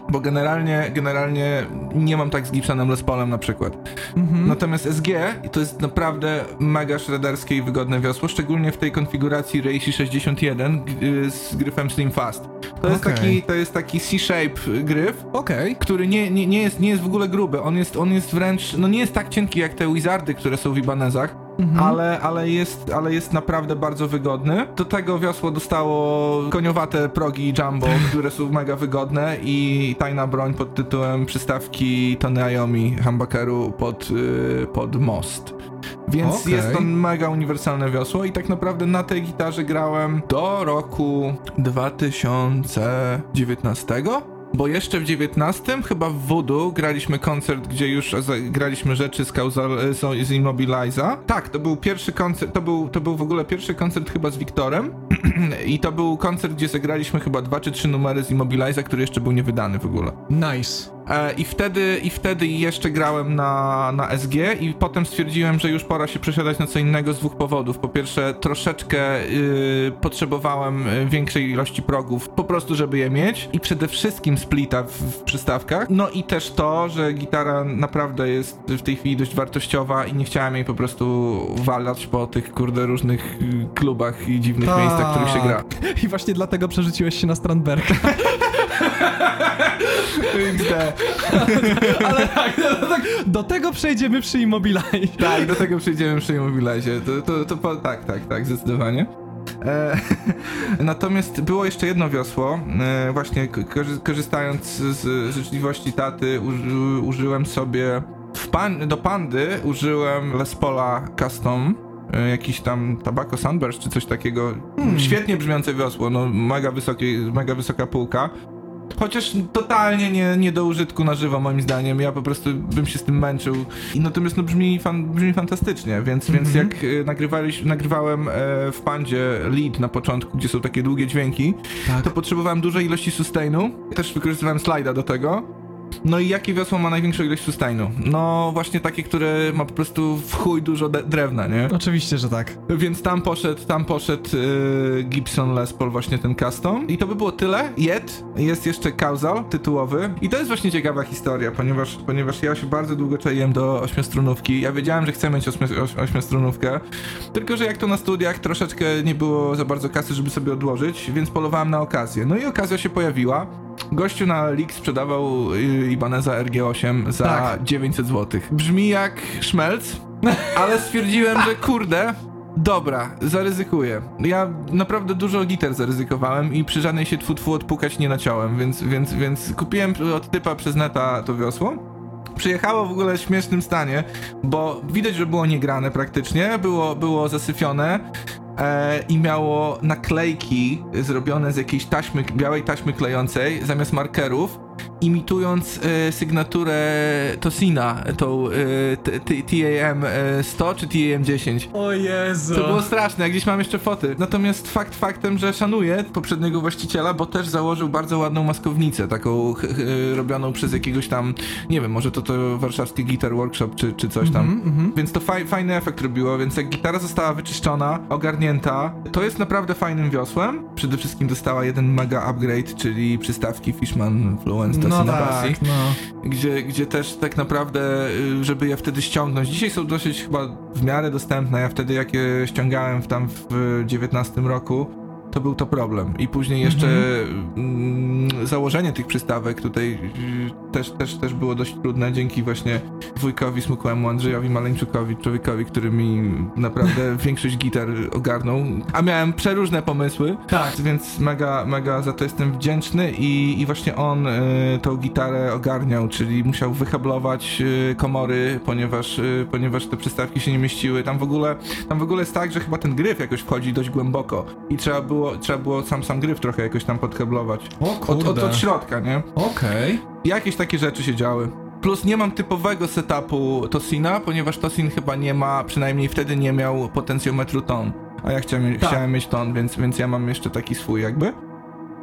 Bo generalnie, generalnie nie mam tak z Gibsonem Les Paulem na przykład. Natomiast SG to jest naprawdę mega shredderskie i wygodne wiosło, szczególnie w tej konfiguracji Reishi 61 g- y, z gryfem Slim Fast. To jest Okej. taki, to jest taki C-shape gryf, Okej. który nie, nie, nie, jest, nie jest w ogóle gruby. On jest, on jest wręcz, no nie jest tak cienki jak te Wizardy, które są w Ibanezach, ale, ale, jest, ale jest naprawdę bardzo wygodny. Do tego wiosło dostało koniowate progi Jumbo, [laughs] które są mega wygodne i tajna broń pod tytułem przystawki Tony Iommi humbuckeru pod, y, pod most. Więc Okej. jest to mega uniwersalne wiosło i tak naprawdę na tej gitarze grałem do roku 2019. Bo jeszcze w 19 chyba w Voodoo graliśmy koncert, gdzie już graliśmy rzeczy z, Causal, z. Tak, to był pierwszy koncert, to był, to był w ogóle pierwszy koncert chyba z Wiktorem [clears throat] i to był koncert, gdzie zagraliśmy chyba dwa czy trzy numery z Immobiliza, który jeszcze był niewydany w ogóle. Nice. E, I wtedy, I wtedy jeszcze grałem na, na SG i potem stwierdziłem, że już pora się przesiadać na co innego z dwóch powodów. Po pierwsze, troszeczkę y, potrzebowałem y, większej ilości progów, po prostu żeby je mieć i przede wszystkim splita w, w przystawkach. No i też to, że gitara naprawdę jest w tej chwili dość wartościowa i nie chciałem jej po prostu walać po tych kurde różnych y, klubach i dziwnych Tak. miejscach, w których się gra. I właśnie dlatego przerzuciłeś się na [laughs] Strandberga. [laughs] Ale tak, no, tak, do tego przejdziemy przy Immobilize. Tak, do tego przejdziemy przy Immobilizie. To, to, to, po, tak, tak, tak, zdecydowanie. E, [laughs] natomiast było jeszcze jedno wiosło. E, właśnie korzy- korzystając z, życzliwości taty, uży, użyłem sobie pan, do pandy użyłem Les Paula Custom. e, Jakiś tam Tobacco Sunburst czy coś takiego. Świetnie brzmiące wiosło, no mega, wysokie, mega wysoka półka. Chociaż totalnie nie, nie do użytku na żywo moim zdaniem, ja po prostu bym się z tym męczył. I natomiast no brzmi, fan, brzmi fantastycznie, więc, więc jak e, nagrywaliś, nagrywałem e, w Pandzie lead na początku, gdzie są takie długie dźwięki, Tak. to potrzebowałem dużej ilości sustainu. Też wykorzystywałem slajda do tego. No i jakie wiosło ma największą ilość sustainu? No właśnie takie, które ma po prostu w chuj dużo drewna, nie? Oczywiście, że tak. Więc tam poszedł, tam poszedł yy, Gibson Les Paul, właśnie ten custom. I to by było tyle. Yet jest jeszcze Causal tytułowy. I to jest właśnie ciekawa historia, ponieważ, ponieważ ja się bardzo długo czaiłem do ośmiostrunówki. Ja wiedziałem, że chcę mieć ośmio, oś, ośmiostrunówkę. Tylko, że jak to na studiach troszeczkę nie było za bardzo kasy, żeby sobie odłożyć, więc polowałem na okazję. No i okazja się pojawiła. Gościu na Leak sprzedawał y, Ibaneza RG8 za Tak. 900 zł. Brzmi jak szmelc, ale stwierdziłem, że kurde, dobra, zaryzykuję. Ja naprawdę dużo gitar zaryzykowałem i przy żadnej się tfu, tfu odpukać nie naciąłem, więc, więc, więc kupiłem od typa przez neta to wiosło. Przyjechało w ogóle w śmiesznym stanie, bo widać, że było niegrane praktycznie, było, było zasyfione e, i miało naklejki zrobione z jakiejś taśmy, białej taśmy klejącej zamiast markerów, imitując e, sygnaturę Tosina, tą e, t- TAM e, 100 czy TAM 10. O Jezu. To było straszne, jak gdzieś mam jeszcze foty. Natomiast fakt faktem, że szanuję poprzedniego właściciela, bo też założył bardzo ładną maskownicę, taką ch- ch- robioną przez jakiegoś tam, nie wiem, może to to warszawski Guitar Workshop czy, czy coś tam. Więc to faj, fajny efekt robiło, więc jak gitara została wyczyszczona, ogarnięta, to jest naprawdę fajnym wiosłem. Przede wszystkim dostała jeden mega upgrade, czyli przystawki Fishman No tak, no. gdzie, gdzie też tak naprawdę, y, żeby je wtedy ściągnąć, dzisiaj są dosyć chyba w miarę dostępne, ja wtedy jak je ściągałem w tam w 19 roku, to był to problem. I później jeszcze mm, założenie tych przystawek tutaj y, też, też, też było dość trudne, dzięki właśnie wujkowi smukłemu Andrzejowi Maleńczukowi, człowiekowi, który mi naprawdę [laughs] większość gitar ogarnął. A miałem przeróżne pomysły, Tak. więc mega, mega za to jestem wdzięczny i, i właśnie on y, tą gitarę ogarniał, czyli musiał wyhablować y, komory, ponieważ, y, ponieważ te przystawki się nie mieściły. Tam w ogóle, tam w ogóle jest tak, że chyba ten gryf jakoś wchodzi dość głęboko i trzeba było, trzeba było sam sam gryf trochę jakoś tam podkablować. O Od, od, kurde. od środka, nie? Okej. Jakieś takie rzeczy się działy. Plus nie mam typowego setupu Tosina, ponieważ Tosin chyba nie ma, przynajmniej wtedy nie miał potencjometru ton. A ja chciałem, Tak. chciałem mieć ton, więc, więc ja mam jeszcze taki swój jakby.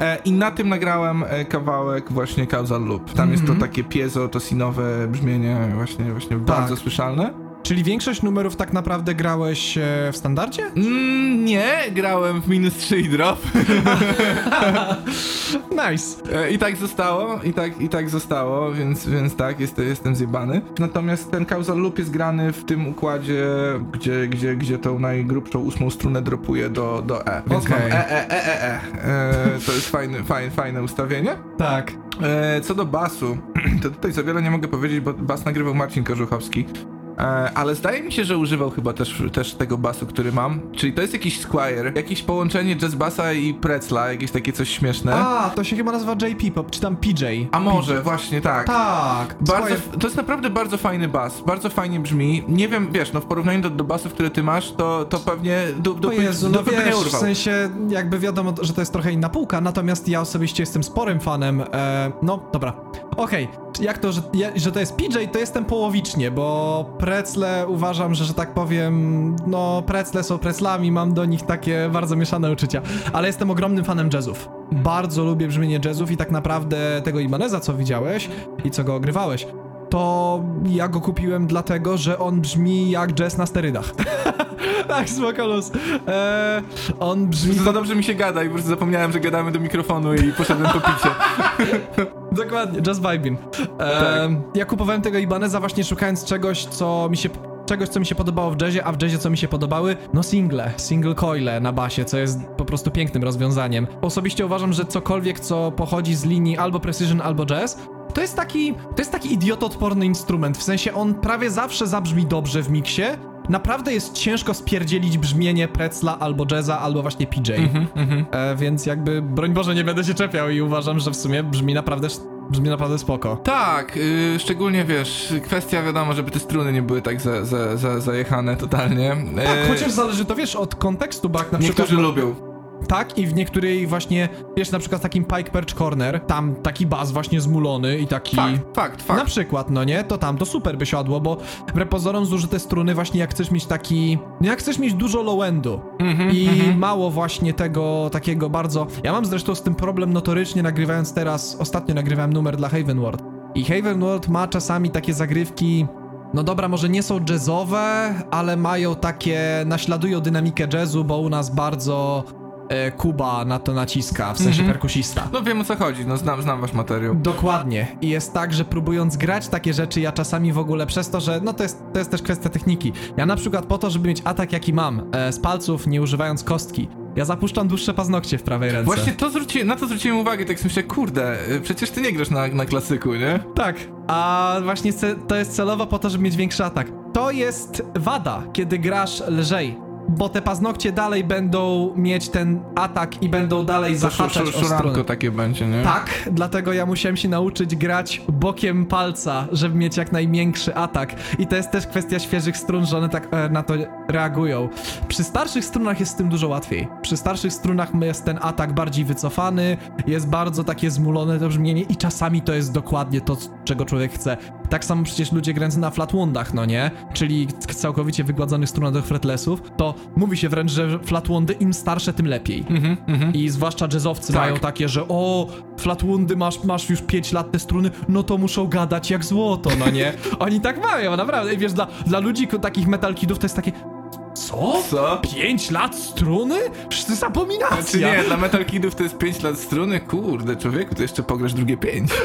E, I na tym nagrałem e, kawałek właśnie Causal Loop. Tam jest to Mhm. takie piezo tosinowe brzmienie właśnie, właśnie bardzo słyszalne. Czyli większość numerów tak naprawdę grałeś e, w standardzie? Mm, nie, grałem w minus 3 i drop. [laughs] Nice. E, I tak zostało, i tak, i tak zostało, więc, więc tak, jest, jestem zjebany. Natomiast ten causal loop jest grany w tym układzie, gdzie, gdzie, gdzie tą najgrubszą ósmą strunę dropuje do, do E. Więc Okej. mam E, E, E, E, E. e to jest fajny, fajne, fajne ustawienie. Tak. E, co do basu, [clears throat] to tutaj za wiele nie mogę powiedzieć, bo bas nagrywał Marcin Korzuchowski. E, ale zdaje mi się, że używał chyba też, też tego basu, który mam. Czyli to jest jakiś Squire, jakieś połączenie jazz bassa i Pretzla, jakieś takie coś śmieszne. A, to się chyba nazywa JP, Pop, czy tam PJ. A może, właśnie tak. Tak. Bardzo, to jest naprawdę bardzo fajny bas, bardzo fajnie brzmi. Nie wiem, wiesz, no w porównaniu do, do basów, które ty masz, to, to pewnie du, O dupy, Jezu, no wiesz, w sensie jakby wiadomo, że to jest trochę inna półka, natomiast ja osobiście jestem sporym fanem, e, no dobra, okej, jak to, że, że to jest PJ, to jestem połowicznie, bo precle uważam, że, że tak powiem, no precle są preclami, mam do nich takie bardzo mieszane uczucia, ale jestem ogromnym fanem jazzów. Bardzo lubię brzmienie jazzów i tak naprawdę tego Ibaneza, co widziałeś i co go ogrywałeś, to ja go kupiłem dlatego, że on brzmi jak jazz na sterydach. [laughs] tak, spoko luz. Eee, on brzmi... Za dobrze mi się gada i po prostu zapomniałem, że gadamy do mikrofonu i poszedłem po picie. [laughs] Dokładnie, just vibing. Eee, Ja kupowałem tego Ibaneza właśnie szukając czegoś, co mi się... Czegoś, co mi się podobało w jazzie, a w jazzie, co mi się podobały? No single, single coile na basie, co jest po prostu pięknym rozwiązaniem. Osobiście uważam, że cokolwiek, co pochodzi z linii albo precision, albo jazz, to jest taki, to jest taki idiotoodporny instrument, w sensie on prawie zawsze zabrzmi dobrze w miksie, naprawdę jest ciężko spierdzielić brzmienie Pretzla albo jazza, albo właśnie PJ. E, więc jakby, broń Boże, nie będę się czepiał i uważam, że w sumie brzmi naprawdę, brzmi naprawdę spoko. Tak, y, szczególnie wiesz, kwestia wiadomo, żeby te struny nie były tak za, za, za, zajechane totalnie. Tak, E, chociaż zależy to, wiesz, od kontekstu, bo jak na przykład... Niektórzy lubią. Tak, i w niektórych właśnie, wiesz, na przykład w takim Pike Perch Corner, tam taki bas właśnie zmulony i taki... Fakt, fakt, fakt. Na przykład, no nie? To tam to super by siadło, bo wbrew pozorom zużyte struny właśnie jak chcesz mieć taki... No jak chcesz mieć dużo low-endu Mhm, i mhm. mało właśnie tego takiego bardzo... Ja mam zresztą z tym problem notorycznie nagrywając teraz... Ostatnio nagrywałem numer dla Havenward. I Havenward ma czasami takie zagrywki... No dobra, może nie są jazzowe, ale mają takie... naśladują dynamikę jazzu, bo u nas bardzo... E, Kuba na to naciska, w sensie Mhm. perkusista. No wiem o co chodzi, no znam, znam wasz materiał. Dokładnie. I jest tak, że próbując grać takie rzeczy, ja czasami w ogóle przez to, że no to jest, to jest też kwestia techniki. Ja na przykład po to, żeby mieć atak jaki mam, e, z palców, nie używając kostki, ja zapuszczam dłuższe paznokcie w prawej ręce. Właśnie to zwróci, na to zwróciłem uwagę, tak myślę, kurde, y, przecież ty nie grasz na, na klasyku, nie? Tak. A właśnie to jest celowo po to, żeby mieć większy atak. To jest wada, kiedy grasz lżej. Bo te paznokcie dalej będą mieć ten atak i będą dalej zahaczać o strunę. takie będzie, nie? Tak, dlatego ja musiałem się nauczyć grać bokiem palca, żeby mieć jak najmiększy atak. I to jest też kwestia świeżych strun, że one tak e, na to reagują. Przy starszych strunach jest z tym dużo łatwiej. Przy starszych strunach jest ten atak bardziej wycofany, jest bardzo takie zmulone to brzmienie i czasami to jest dokładnie to, czego człowiek chce. Tak samo przecież ludzie grający na flatwondach, no nie? Czyli całkowicie wygładzonych strunach fretlessów, to mówi się wręcz, że flatwondy im starsze, tym lepiej. Mhm, mhm. I zwłaszcza jazzowcy Tak. mają takie, że o, Flatwundy, masz, masz już 5 lat te struny, no to muszą gadać jak złoto, no nie? Oni tak mają, naprawdę. I wiesz, dla, dla ludzi takich metal kidów to jest takie, Co? Co? 5 lat struny? Przecież to jest abominacja. Znaczy nie, dla Metal Kidów to jest 5 lat struny, kurde, człowieku, to jeszcze pograsz drugie 5. [laughs]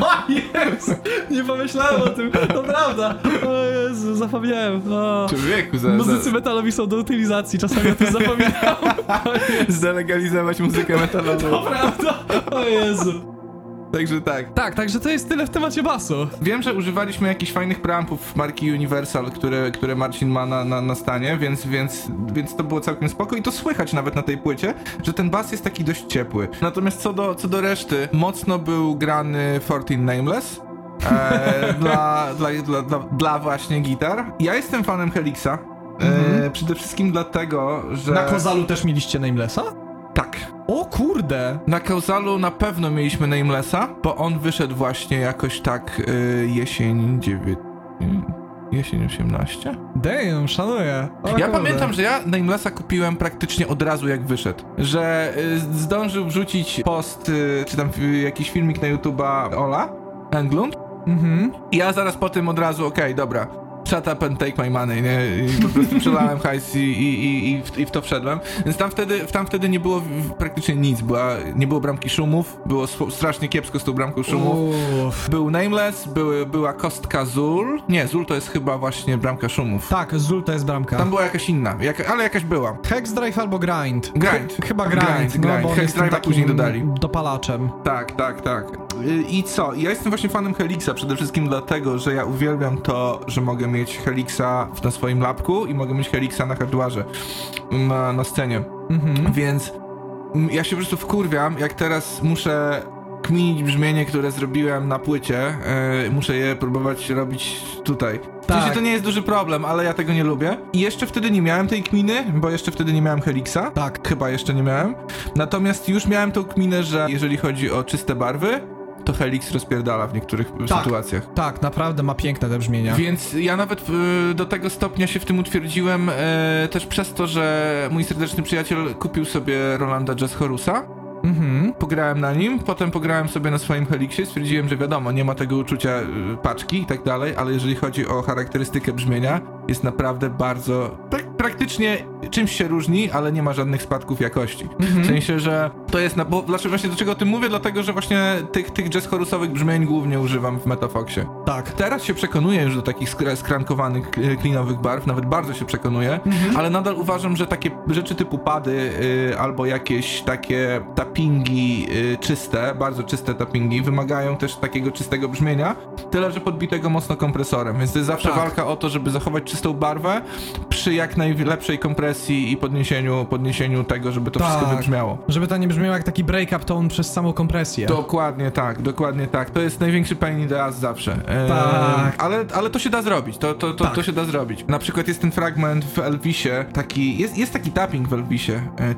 O Jezu, nie pomyślałem o tym, to prawda. O Jezu, zapomniałem. O. Człowieku, za, Muzycy metalowi są do utylizacji, czasami o tym zapominam. [laughs] zalegalizować muzykę metalową. Prawda? O Jezu. Także tak. Tak, także to jest tyle w temacie basu. Wiem, że używaliśmy jakichś fajnych preampów marki Universal, które, które Marcin ma na, na, na stanie, więc, więc, więc to było całkiem spoko i to słychać nawet na tej płycie, że ten bas jest taki dość ciepły. Natomiast co do, co do reszty, mocno był grany 14 Nameless. E, [laughs] dla, dla, dla, dla, dla właśnie gitar. Ja jestem fanem Helixa. E, przede wszystkim dlatego, że... Na Kozalu też mieliście Namelessa? Tak. O kurde. Na Kausalu na pewno mieliśmy Namelessa, bo on wyszedł właśnie jakoś tak y, jesień 9... Jesień 18? Damn, szanuję. O Ja kurde. pamiętam, że ja Namelessa kupiłem praktycznie od razu jak wyszedł. Że y, zdążył wrzucić post, y, czy tam jakiś filmik na YouTube'a Ola Englund. Mhm. I ja zaraz po tym od razu, okej, dobra. Shut up and take my money, nie? I po prostu przelałem hajs i, i, i, i, w, i w to wszedłem. Więc tam wtedy, tam wtedy nie było praktycznie nic. Była, nie było bramki szumów, było strasznie kiepsko z tą bramką szumów. Uff. Był Nameless, były, była kostka Zul. Nie, Zul to jest chyba właśnie bramka szumów. Tak, Zul to jest bramka. Tam była jakaś inna, jak, ale jakaś była. Hex Drive albo Grind. Grind. Ch- chyba Grind. Grind, no, grind. Hex Drive'a później dodali. Dopalaczem. Tak, tak, tak. I co? Ja jestem właśnie fanem Helixa przede wszystkim dlatego, że ja uwielbiam to, że mogę mieć Helixa na swoim lapku i mogę mieć Helixa na hardwarze na, na scenie. Mhm. Więc mm, ja się po prostu wkurwiam, jak teraz muszę kminić brzmienie, które zrobiłem na płycie, yy, muszę je próbować robić tutaj. W sensie Tak. to nie jest duży problem, ale ja tego nie lubię. I jeszcze wtedy nie miałem tej kminy, bo jeszcze wtedy nie miałem Helixa. Tak. Chyba jeszcze nie miałem. Natomiast już miałem tą kminę, że jeżeli chodzi o czyste barwy, to Helix rozpierdala w niektórych Tak. sytuacjach. Tak, naprawdę ma piękne te brzmienia. Więc ja nawet y, do tego stopnia się w tym utwierdziłem, y, też przez to, że mój serdeczny przyjaciel kupił sobie Rolanda Jazz Horusa. Mhm. Pograłem na nim, potem pograłem sobie na swoim Helixie, stwierdziłem, że wiadomo, nie ma tego uczucia y, paczki i tak dalej, ale jeżeli chodzi o charakterystykę brzmienia, jest naprawdę bardzo, tak praktycznie czymś się różni, ale nie ma żadnych spadków jakości. W sensie, że to jest, na, bo dlaczego właśnie do czego o tym mówię? Dlatego, że właśnie tych, tych jazz chorusowych brzmień głównie używam w Metafoxie. Tak. Teraz się przekonuję już do takich skra- skrankowanych, k- klinowych barw, nawet bardzo się przekonuję, ale nadal uważam, że takie rzeczy typu pady y, albo jakieś takie tappingi y, czyste, bardzo czyste tappingi, wymagają też takiego czystego brzmienia, tyle że podbitego mocno kompresorem, więc to jest zawsze Tak. walka o to, żeby zachować czystą barwę przy jak najlepszej kompresji i podniesieniu, podniesieniu tego, żeby to wszystko Tak. wybrzmiało. Żeby to nie brzmiało jak taki break-up tone przez samą kompresję. Dokładnie tak, dokładnie tak. To jest największy pain in the ass zawsze. Tak. Ale, ale to się da zrobić, to, to, to, Tak. to się da zrobić. Na przykład jest ten fragment w Elvisie, taki, jest, jest taki tapping w Elvisie. E,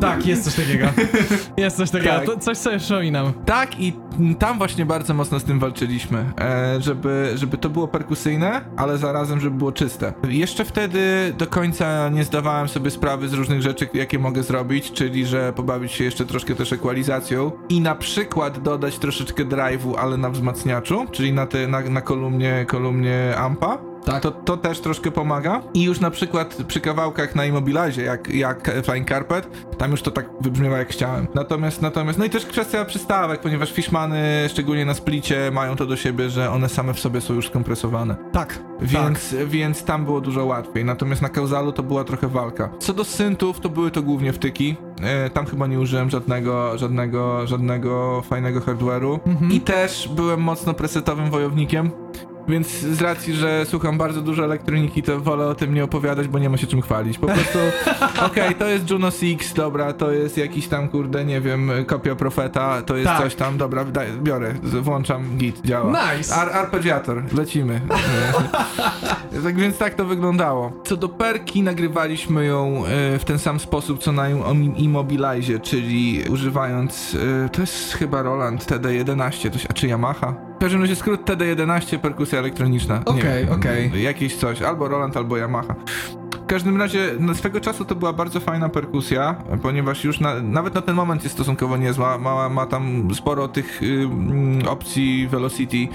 Tak, jest coś takiego. [laughs] Jest coś takiego. Tak. To coś sobie przypominam. Tak i tam właśnie bardzo mocno z tym walczyliśmy, e, żeby, żeby to było perkusyjne, ale zarazem, żeby było czyste. Jeszcze wtedy do końca nie zdawałem sobie sprawy z różnych rzeczy, jakie mogę zrobić, czyli że pobawić się jeszcze troszkę też ekwalizacją i na przykład dodać troszeczkę drive'u, ale na wzmacniaczu, czyli na, te, na, na kolumnie, kolumnie ampa. Tak. To, to też troszkę pomaga. I już na przykład przy kawałkach na Immobilizie, jak, jak Flying Carpet, tam już to tak wybrzmiewa jak chciałem. Natomiast, natomiast, no i też kwestia przystawek, ponieważ Fishmany, szczególnie na splicie, mają to do siebie, że one same w sobie są już skompresowane. Tak. Więc, więc tam było dużo łatwiej. Natomiast na Kauzalu to była trochę walka. Co do syntów, to były to głównie wtyki. E, tam chyba nie użyłem żadnego, żadnego, żadnego fajnego hardware'u. I też byłem mocno presetowym wojownikiem. Więc z racji, że słucham bardzo dużo elektroniki, to wolę o tym nie opowiadać, bo nie ma się czym chwalić. Po prostu, [laughs] okej, to jest Juno Six, dobra, to jest jakiś tam, kurde, nie wiem, kopia Profeta, to jest Tak. coś tam, dobra, daj, biorę, włączam git, działa. Nice. Ar arpeggiator, lecimy. [laughs] tak więc tak to wyglądało. Co do perki, nagrywaliśmy ją e, w ten sam sposób, co na im- Immobilize, czyli używając, e, to jest chyba Roland TD11, to się, a czy Yamaha? W każdym razie skrót TD11, perkusja elektroniczna. Okej, okej. Jakieś coś, albo Roland, albo Yamaha. W każdym razie no, swego czasu to była bardzo fajna perkusja, ponieważ już na, nawet na ten moment jest stosunkowo niezła. Ma, ma tam sporo tych y, mm, opcji velocity,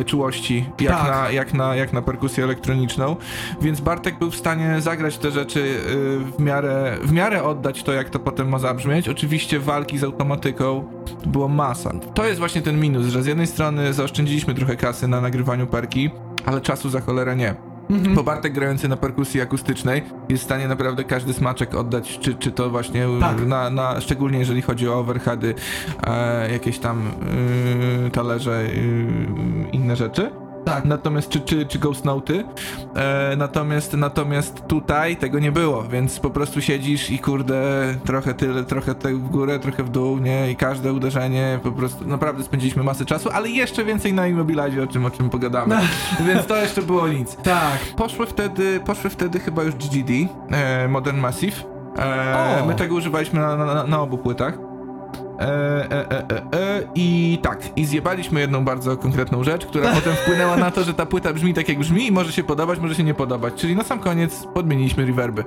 y, czułości, jak, Tak. na, jak, na, jak na perkusję elektroniczną. Więc Bartek był w stanie zagrać te rzeczy y, w, miarę, w miarę oddać to, jak to potem ma zabrzmieć. Oczywiście walki z automatyką było masa. To jest właśnie ten minus, że z jednej strony zaoszczędziliśmy trochę kasy na nagrywaniu perki, ale czasu za cholerę nie. Mhm. Bo Bartek grający na perkusji akustycznej jest w stanie naprawdę każdy smaczek oddać, czy, czy to właśnie Tak. na, na, szczególnie jeżeli chodzi o overheady, e, jakieś tam y, talerze, y, inne rzeczy. Tak. Natomiast, czy, czy, czy Ghost Noty, e, natomiast, natomiast tutaj tego nie było, więc po prostu siedzisz i kurde, trochę tyle, trochę te w górę, trochę w dół, nie, i każde uderzenie, po prostu naprawdę spędziliśmy masę czasu, ale jeszcze więcej na Immobilizie, o czym, o czym pogadamy, [laughs] więc to jeszcze było nic. Tak. Poszły wtedy, poszły wtedy chyba już GGD, e, Modern Massive. E, my tego używaliśmy na, na, na obu płytach. E, e, e, I tak, i zjebaliśmy jedną bardzo konkretną rzecz, która [laughs] potem wpłynęła na to, że ta płyta brzmi tak jak brzmi i może się podobać, może się nie podobać. Czyli na sam koniec podmieniliśmy reverby.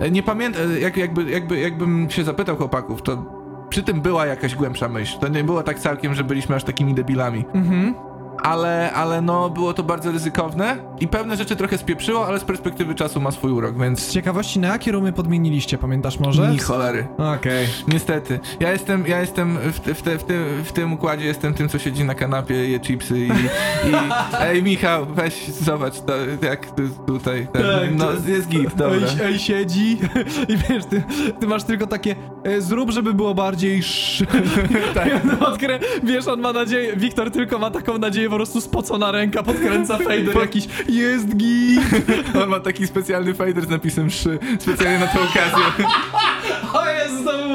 E, nie pamiętam, jak, jakby, jakby, jakbym się zapytał chłopaków, to przy tym była jakaś głębsza myśl. To nie było tak całkiem, że byliśmy aż takimi debilami Mhm. Ale, ale no było to bardzo ryzykowne i pewne rzeczy trochę spieprzyło, ale z perspektywy czasu ma swój urok, Z więc ciekawości, na jakie rumy podmieniliście, pamiętasz może? ni cholery. Okej. Niestety. Ja jestem, ja jestem w, te, w, te, w, tym, w tym układzie jestem tym, co siedzi na kanapie, je chipsy i, i [laughs] ej Michał, weź zobacz, to, jak tu, tutaj, ten, Tak, no jest git, dobra. Ej, ej, siedzi [laughs] i wiesz, ty, ty masz tylko takie e, zrób, żeby było bardziej sz... [laughs] tak. [laughs] Odkrę... Wiesz, on ma nadzieję, Wiktor tylko ma taką nadzieję, po prostu spocona ręka, podkręca [laughs] fader jakiś, jest git. On ma taki specjalny fader z napisem szy, specjalnie na tę okazję.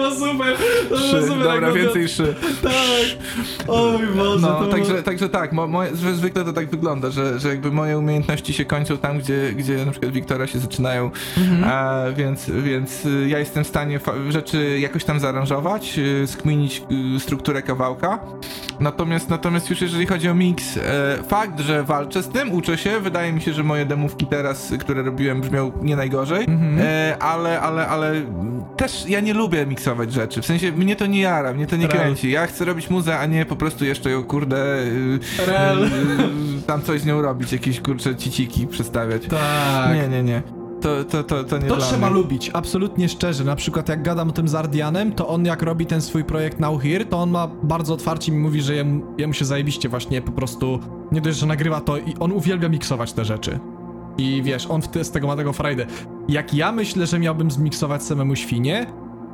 To było super, to było Szy, super. dobra, więcej szy. miał- Tak. Oj Boże, No, to także, było... także tak, mo, moje, zwykle to tak wygląda, że, że jakby moje umiejętności się kończą tam, gdzie, gdzie na przykład Wiktora się zaczynają, Mhm. a, więc, więc y, ja jestem w stanie rzeczy jakoś tam zaaranżować, y, skminić y, strukturę kawałka, natomiast, natomiast już jeżeli chodzi o mix, e, fakt, że walczę z tym, uczę się, wydaje mi się, że moje demówki teraz, które robiłem brzmią nie najgorzej, Mhm. e, ale, ale, ale też ja nie lubię miksować rzeczy, w sensie mnie to nie jara, mnie to nie Rel. kręci, ja chcę robić muzę, a nie po prostu jeszcze ją kurde y, Rel. y, tam coś z nią robić, jakieś kurcze ciciki przedstawiać. Tak. Nie, nie, nie. To, to, to, to nie To trzeba mnie. lubić, absolutnie szczerze. Na przykład jak gadam o tym z Ardianem, to on jak robi ten swój projekt Now Here, to on ma bardzo otwarcie mi mówi, że jemu, jemu się zajebiście właśnie po prostu nie dość, że nagrywa to i on uwielbia miksować te rzeczy. I wiesz, on te, z tego ma tego frajdę. Jak ja myślę, że miałbym zmiksować samemu świnie,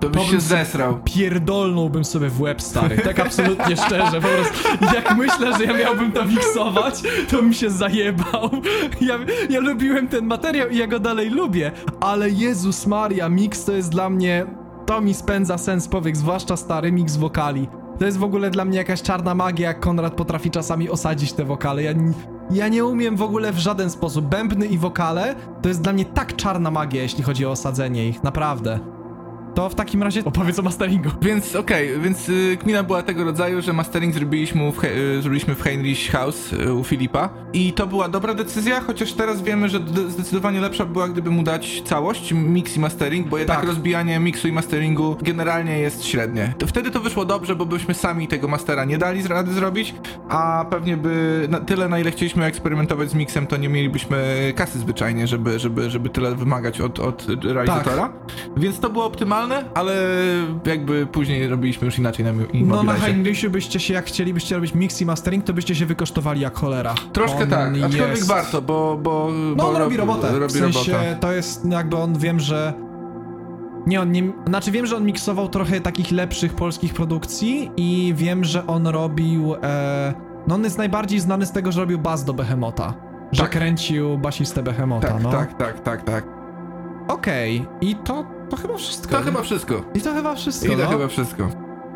To byś się zesrał. pierdolnąłbym sobie w łeb, stary. Tak absolutnie szczerze, po prostu. Jak myślę, że ja miałbym to miksować, to bym się zajebał. Ja, ja lubiłem ten materiał i ja go dalej lubię, ale Jezus Maria, mix to jest dla mnie... To mi spędza sens powiek, zwłaszcza stary mix wokali. To jest w ogóle dla mnie jakaś czarna magia, jak Konrad potrafi czasami osadzić te wokale. Ja, ja nie umiem w ogóle w żaden sposób. Bębny i wokale to jest dla mnie tak czarna magia, jeśli chodzi o osadzenie ich, naprawdę. To w takim razie opowiedz o masteringu. Więc okej, więc y, kmina była tego rodzaju, że mastering zrobiliśmy w, y, zrobiliśmy w Heinrich House y, u Filipa i to była dobra decyzja, chociaż teraz wiemy, że zdecydowanie lepsza była, gdyby mu dać całość, mix i mastering, bo jednak Tak. rozbijanie miksu i masteringu generalnie jest średnie. To wtedy to wyszło dobrze, bo byśmy sami tego mastera nie dali rady zrobić, a pewnie by na tyle, na ile chcieliśmy eksperymentować z miksem, to nie mielibyśmy kasy zwyczajnie, żeby, żeby, żeby tyle wymagać od, od realizatora. Więc to było optymalne, ale jakby później robiliśmy już inaczej na No na Immobilize. Heinrichu byście się, jak chcielibyście robić mix i mastering, to byście się wykosztowali jak cholera. Troszkę On tak, aczkolwiek jest- warto, bo... bo No bo on robi robotę. Robi w sensie robotę. to jest jakby on wiem, że. Nie, on nie. Znaczy wiem, że on miksował trochę takich lepszych polskich produkcji i wiem, że on robił. E, no on jest najbardziej znany z tego, że robił bas do Behemota. Że Tak. kręcił basistę Behemota, Tak, no. tak, tak, tak, tak. Okej, i to, to chyba wszystko. To chyba wszystko. I to chyba wszystko. I to no. chyba wszystko.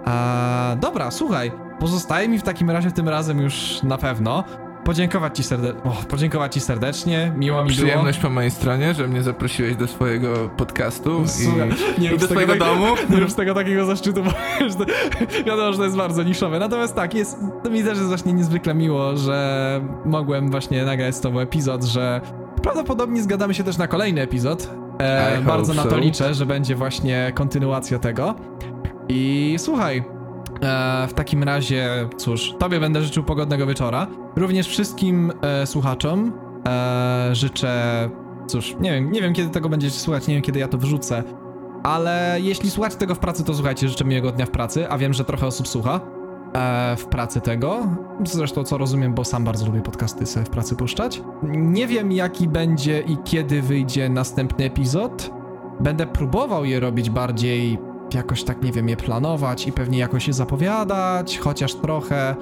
A, dobra, słuchaj. Pozostaje mi w takim razie tym razem już na pewno podziękować ci, serde- o, podziękować ci serdecznie. Miło mi było. Przyjemność po mojej stronie, że mnie zaprosiłeś do swojego podcastu Słuchaj, i, nie i do swojego tak- domu. [laughs] Nie rób z tego takiego zaszczytu, bo [laughs] wiesz, to, wiadomo, że to jest bardzo niszowe. Natomiast tak, jest, to mi też jest właśnie niezwykle miło, że mogłem właśnie nagrać z tobą epizod, że prawdopodobnie zgadamy się też na kolejny epizod. E, bardzo na to so. liczę, że będzie właśnie kontynuacja tego. I słuchaj, e, w takim razie, cóż, tobie będę życzył pogodnego wieczora. Również wszystkim e, słuchaczom e, życzę, cóż, nie wiem, nie wiem kiedy tego będziecie słuchać, nie wiem kiedy ja to wrzucę, ale jeśli słuchacie tego w pracy, to słuchajcie, życzę miłego dnia w pracy, a wiem, że trochę osób słucha w pracy tego. Zresztą co rozumiem, bo sam bardzo lubię podcasty sobie w pracy puszczać. Nie wiem jaki będzie i kiedy wyjdzie następny epizod. Będę próbował je robić bardziej jakoś tak, nie wiem, je planować i pewnie jakoś je zapowiadać, chociaż trochę.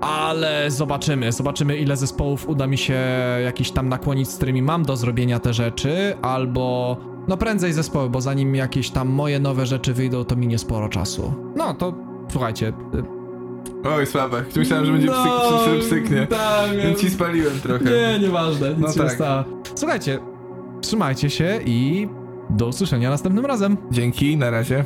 Ale zobaczymy, zobaczymy ile zespołów uda mi się jakiś tam nakłonić, z którymi mam do zrobienia te rzeczy, albo no prędzej zespoły, bo zanim jakieś tam moje nowe rzeczy wyjdą, to minie sporo czasu. No to słuchajcie. Oj, słabe. Myślałem, że będzie psyk, psyk, psyknie. tak, Więc ci spaliłem trochę. Nie, nieważne, nic No się nie tak. stało. Słuchajcie, trzymajcie się i do usłyszenia następnym razem. Dzięki, na razie.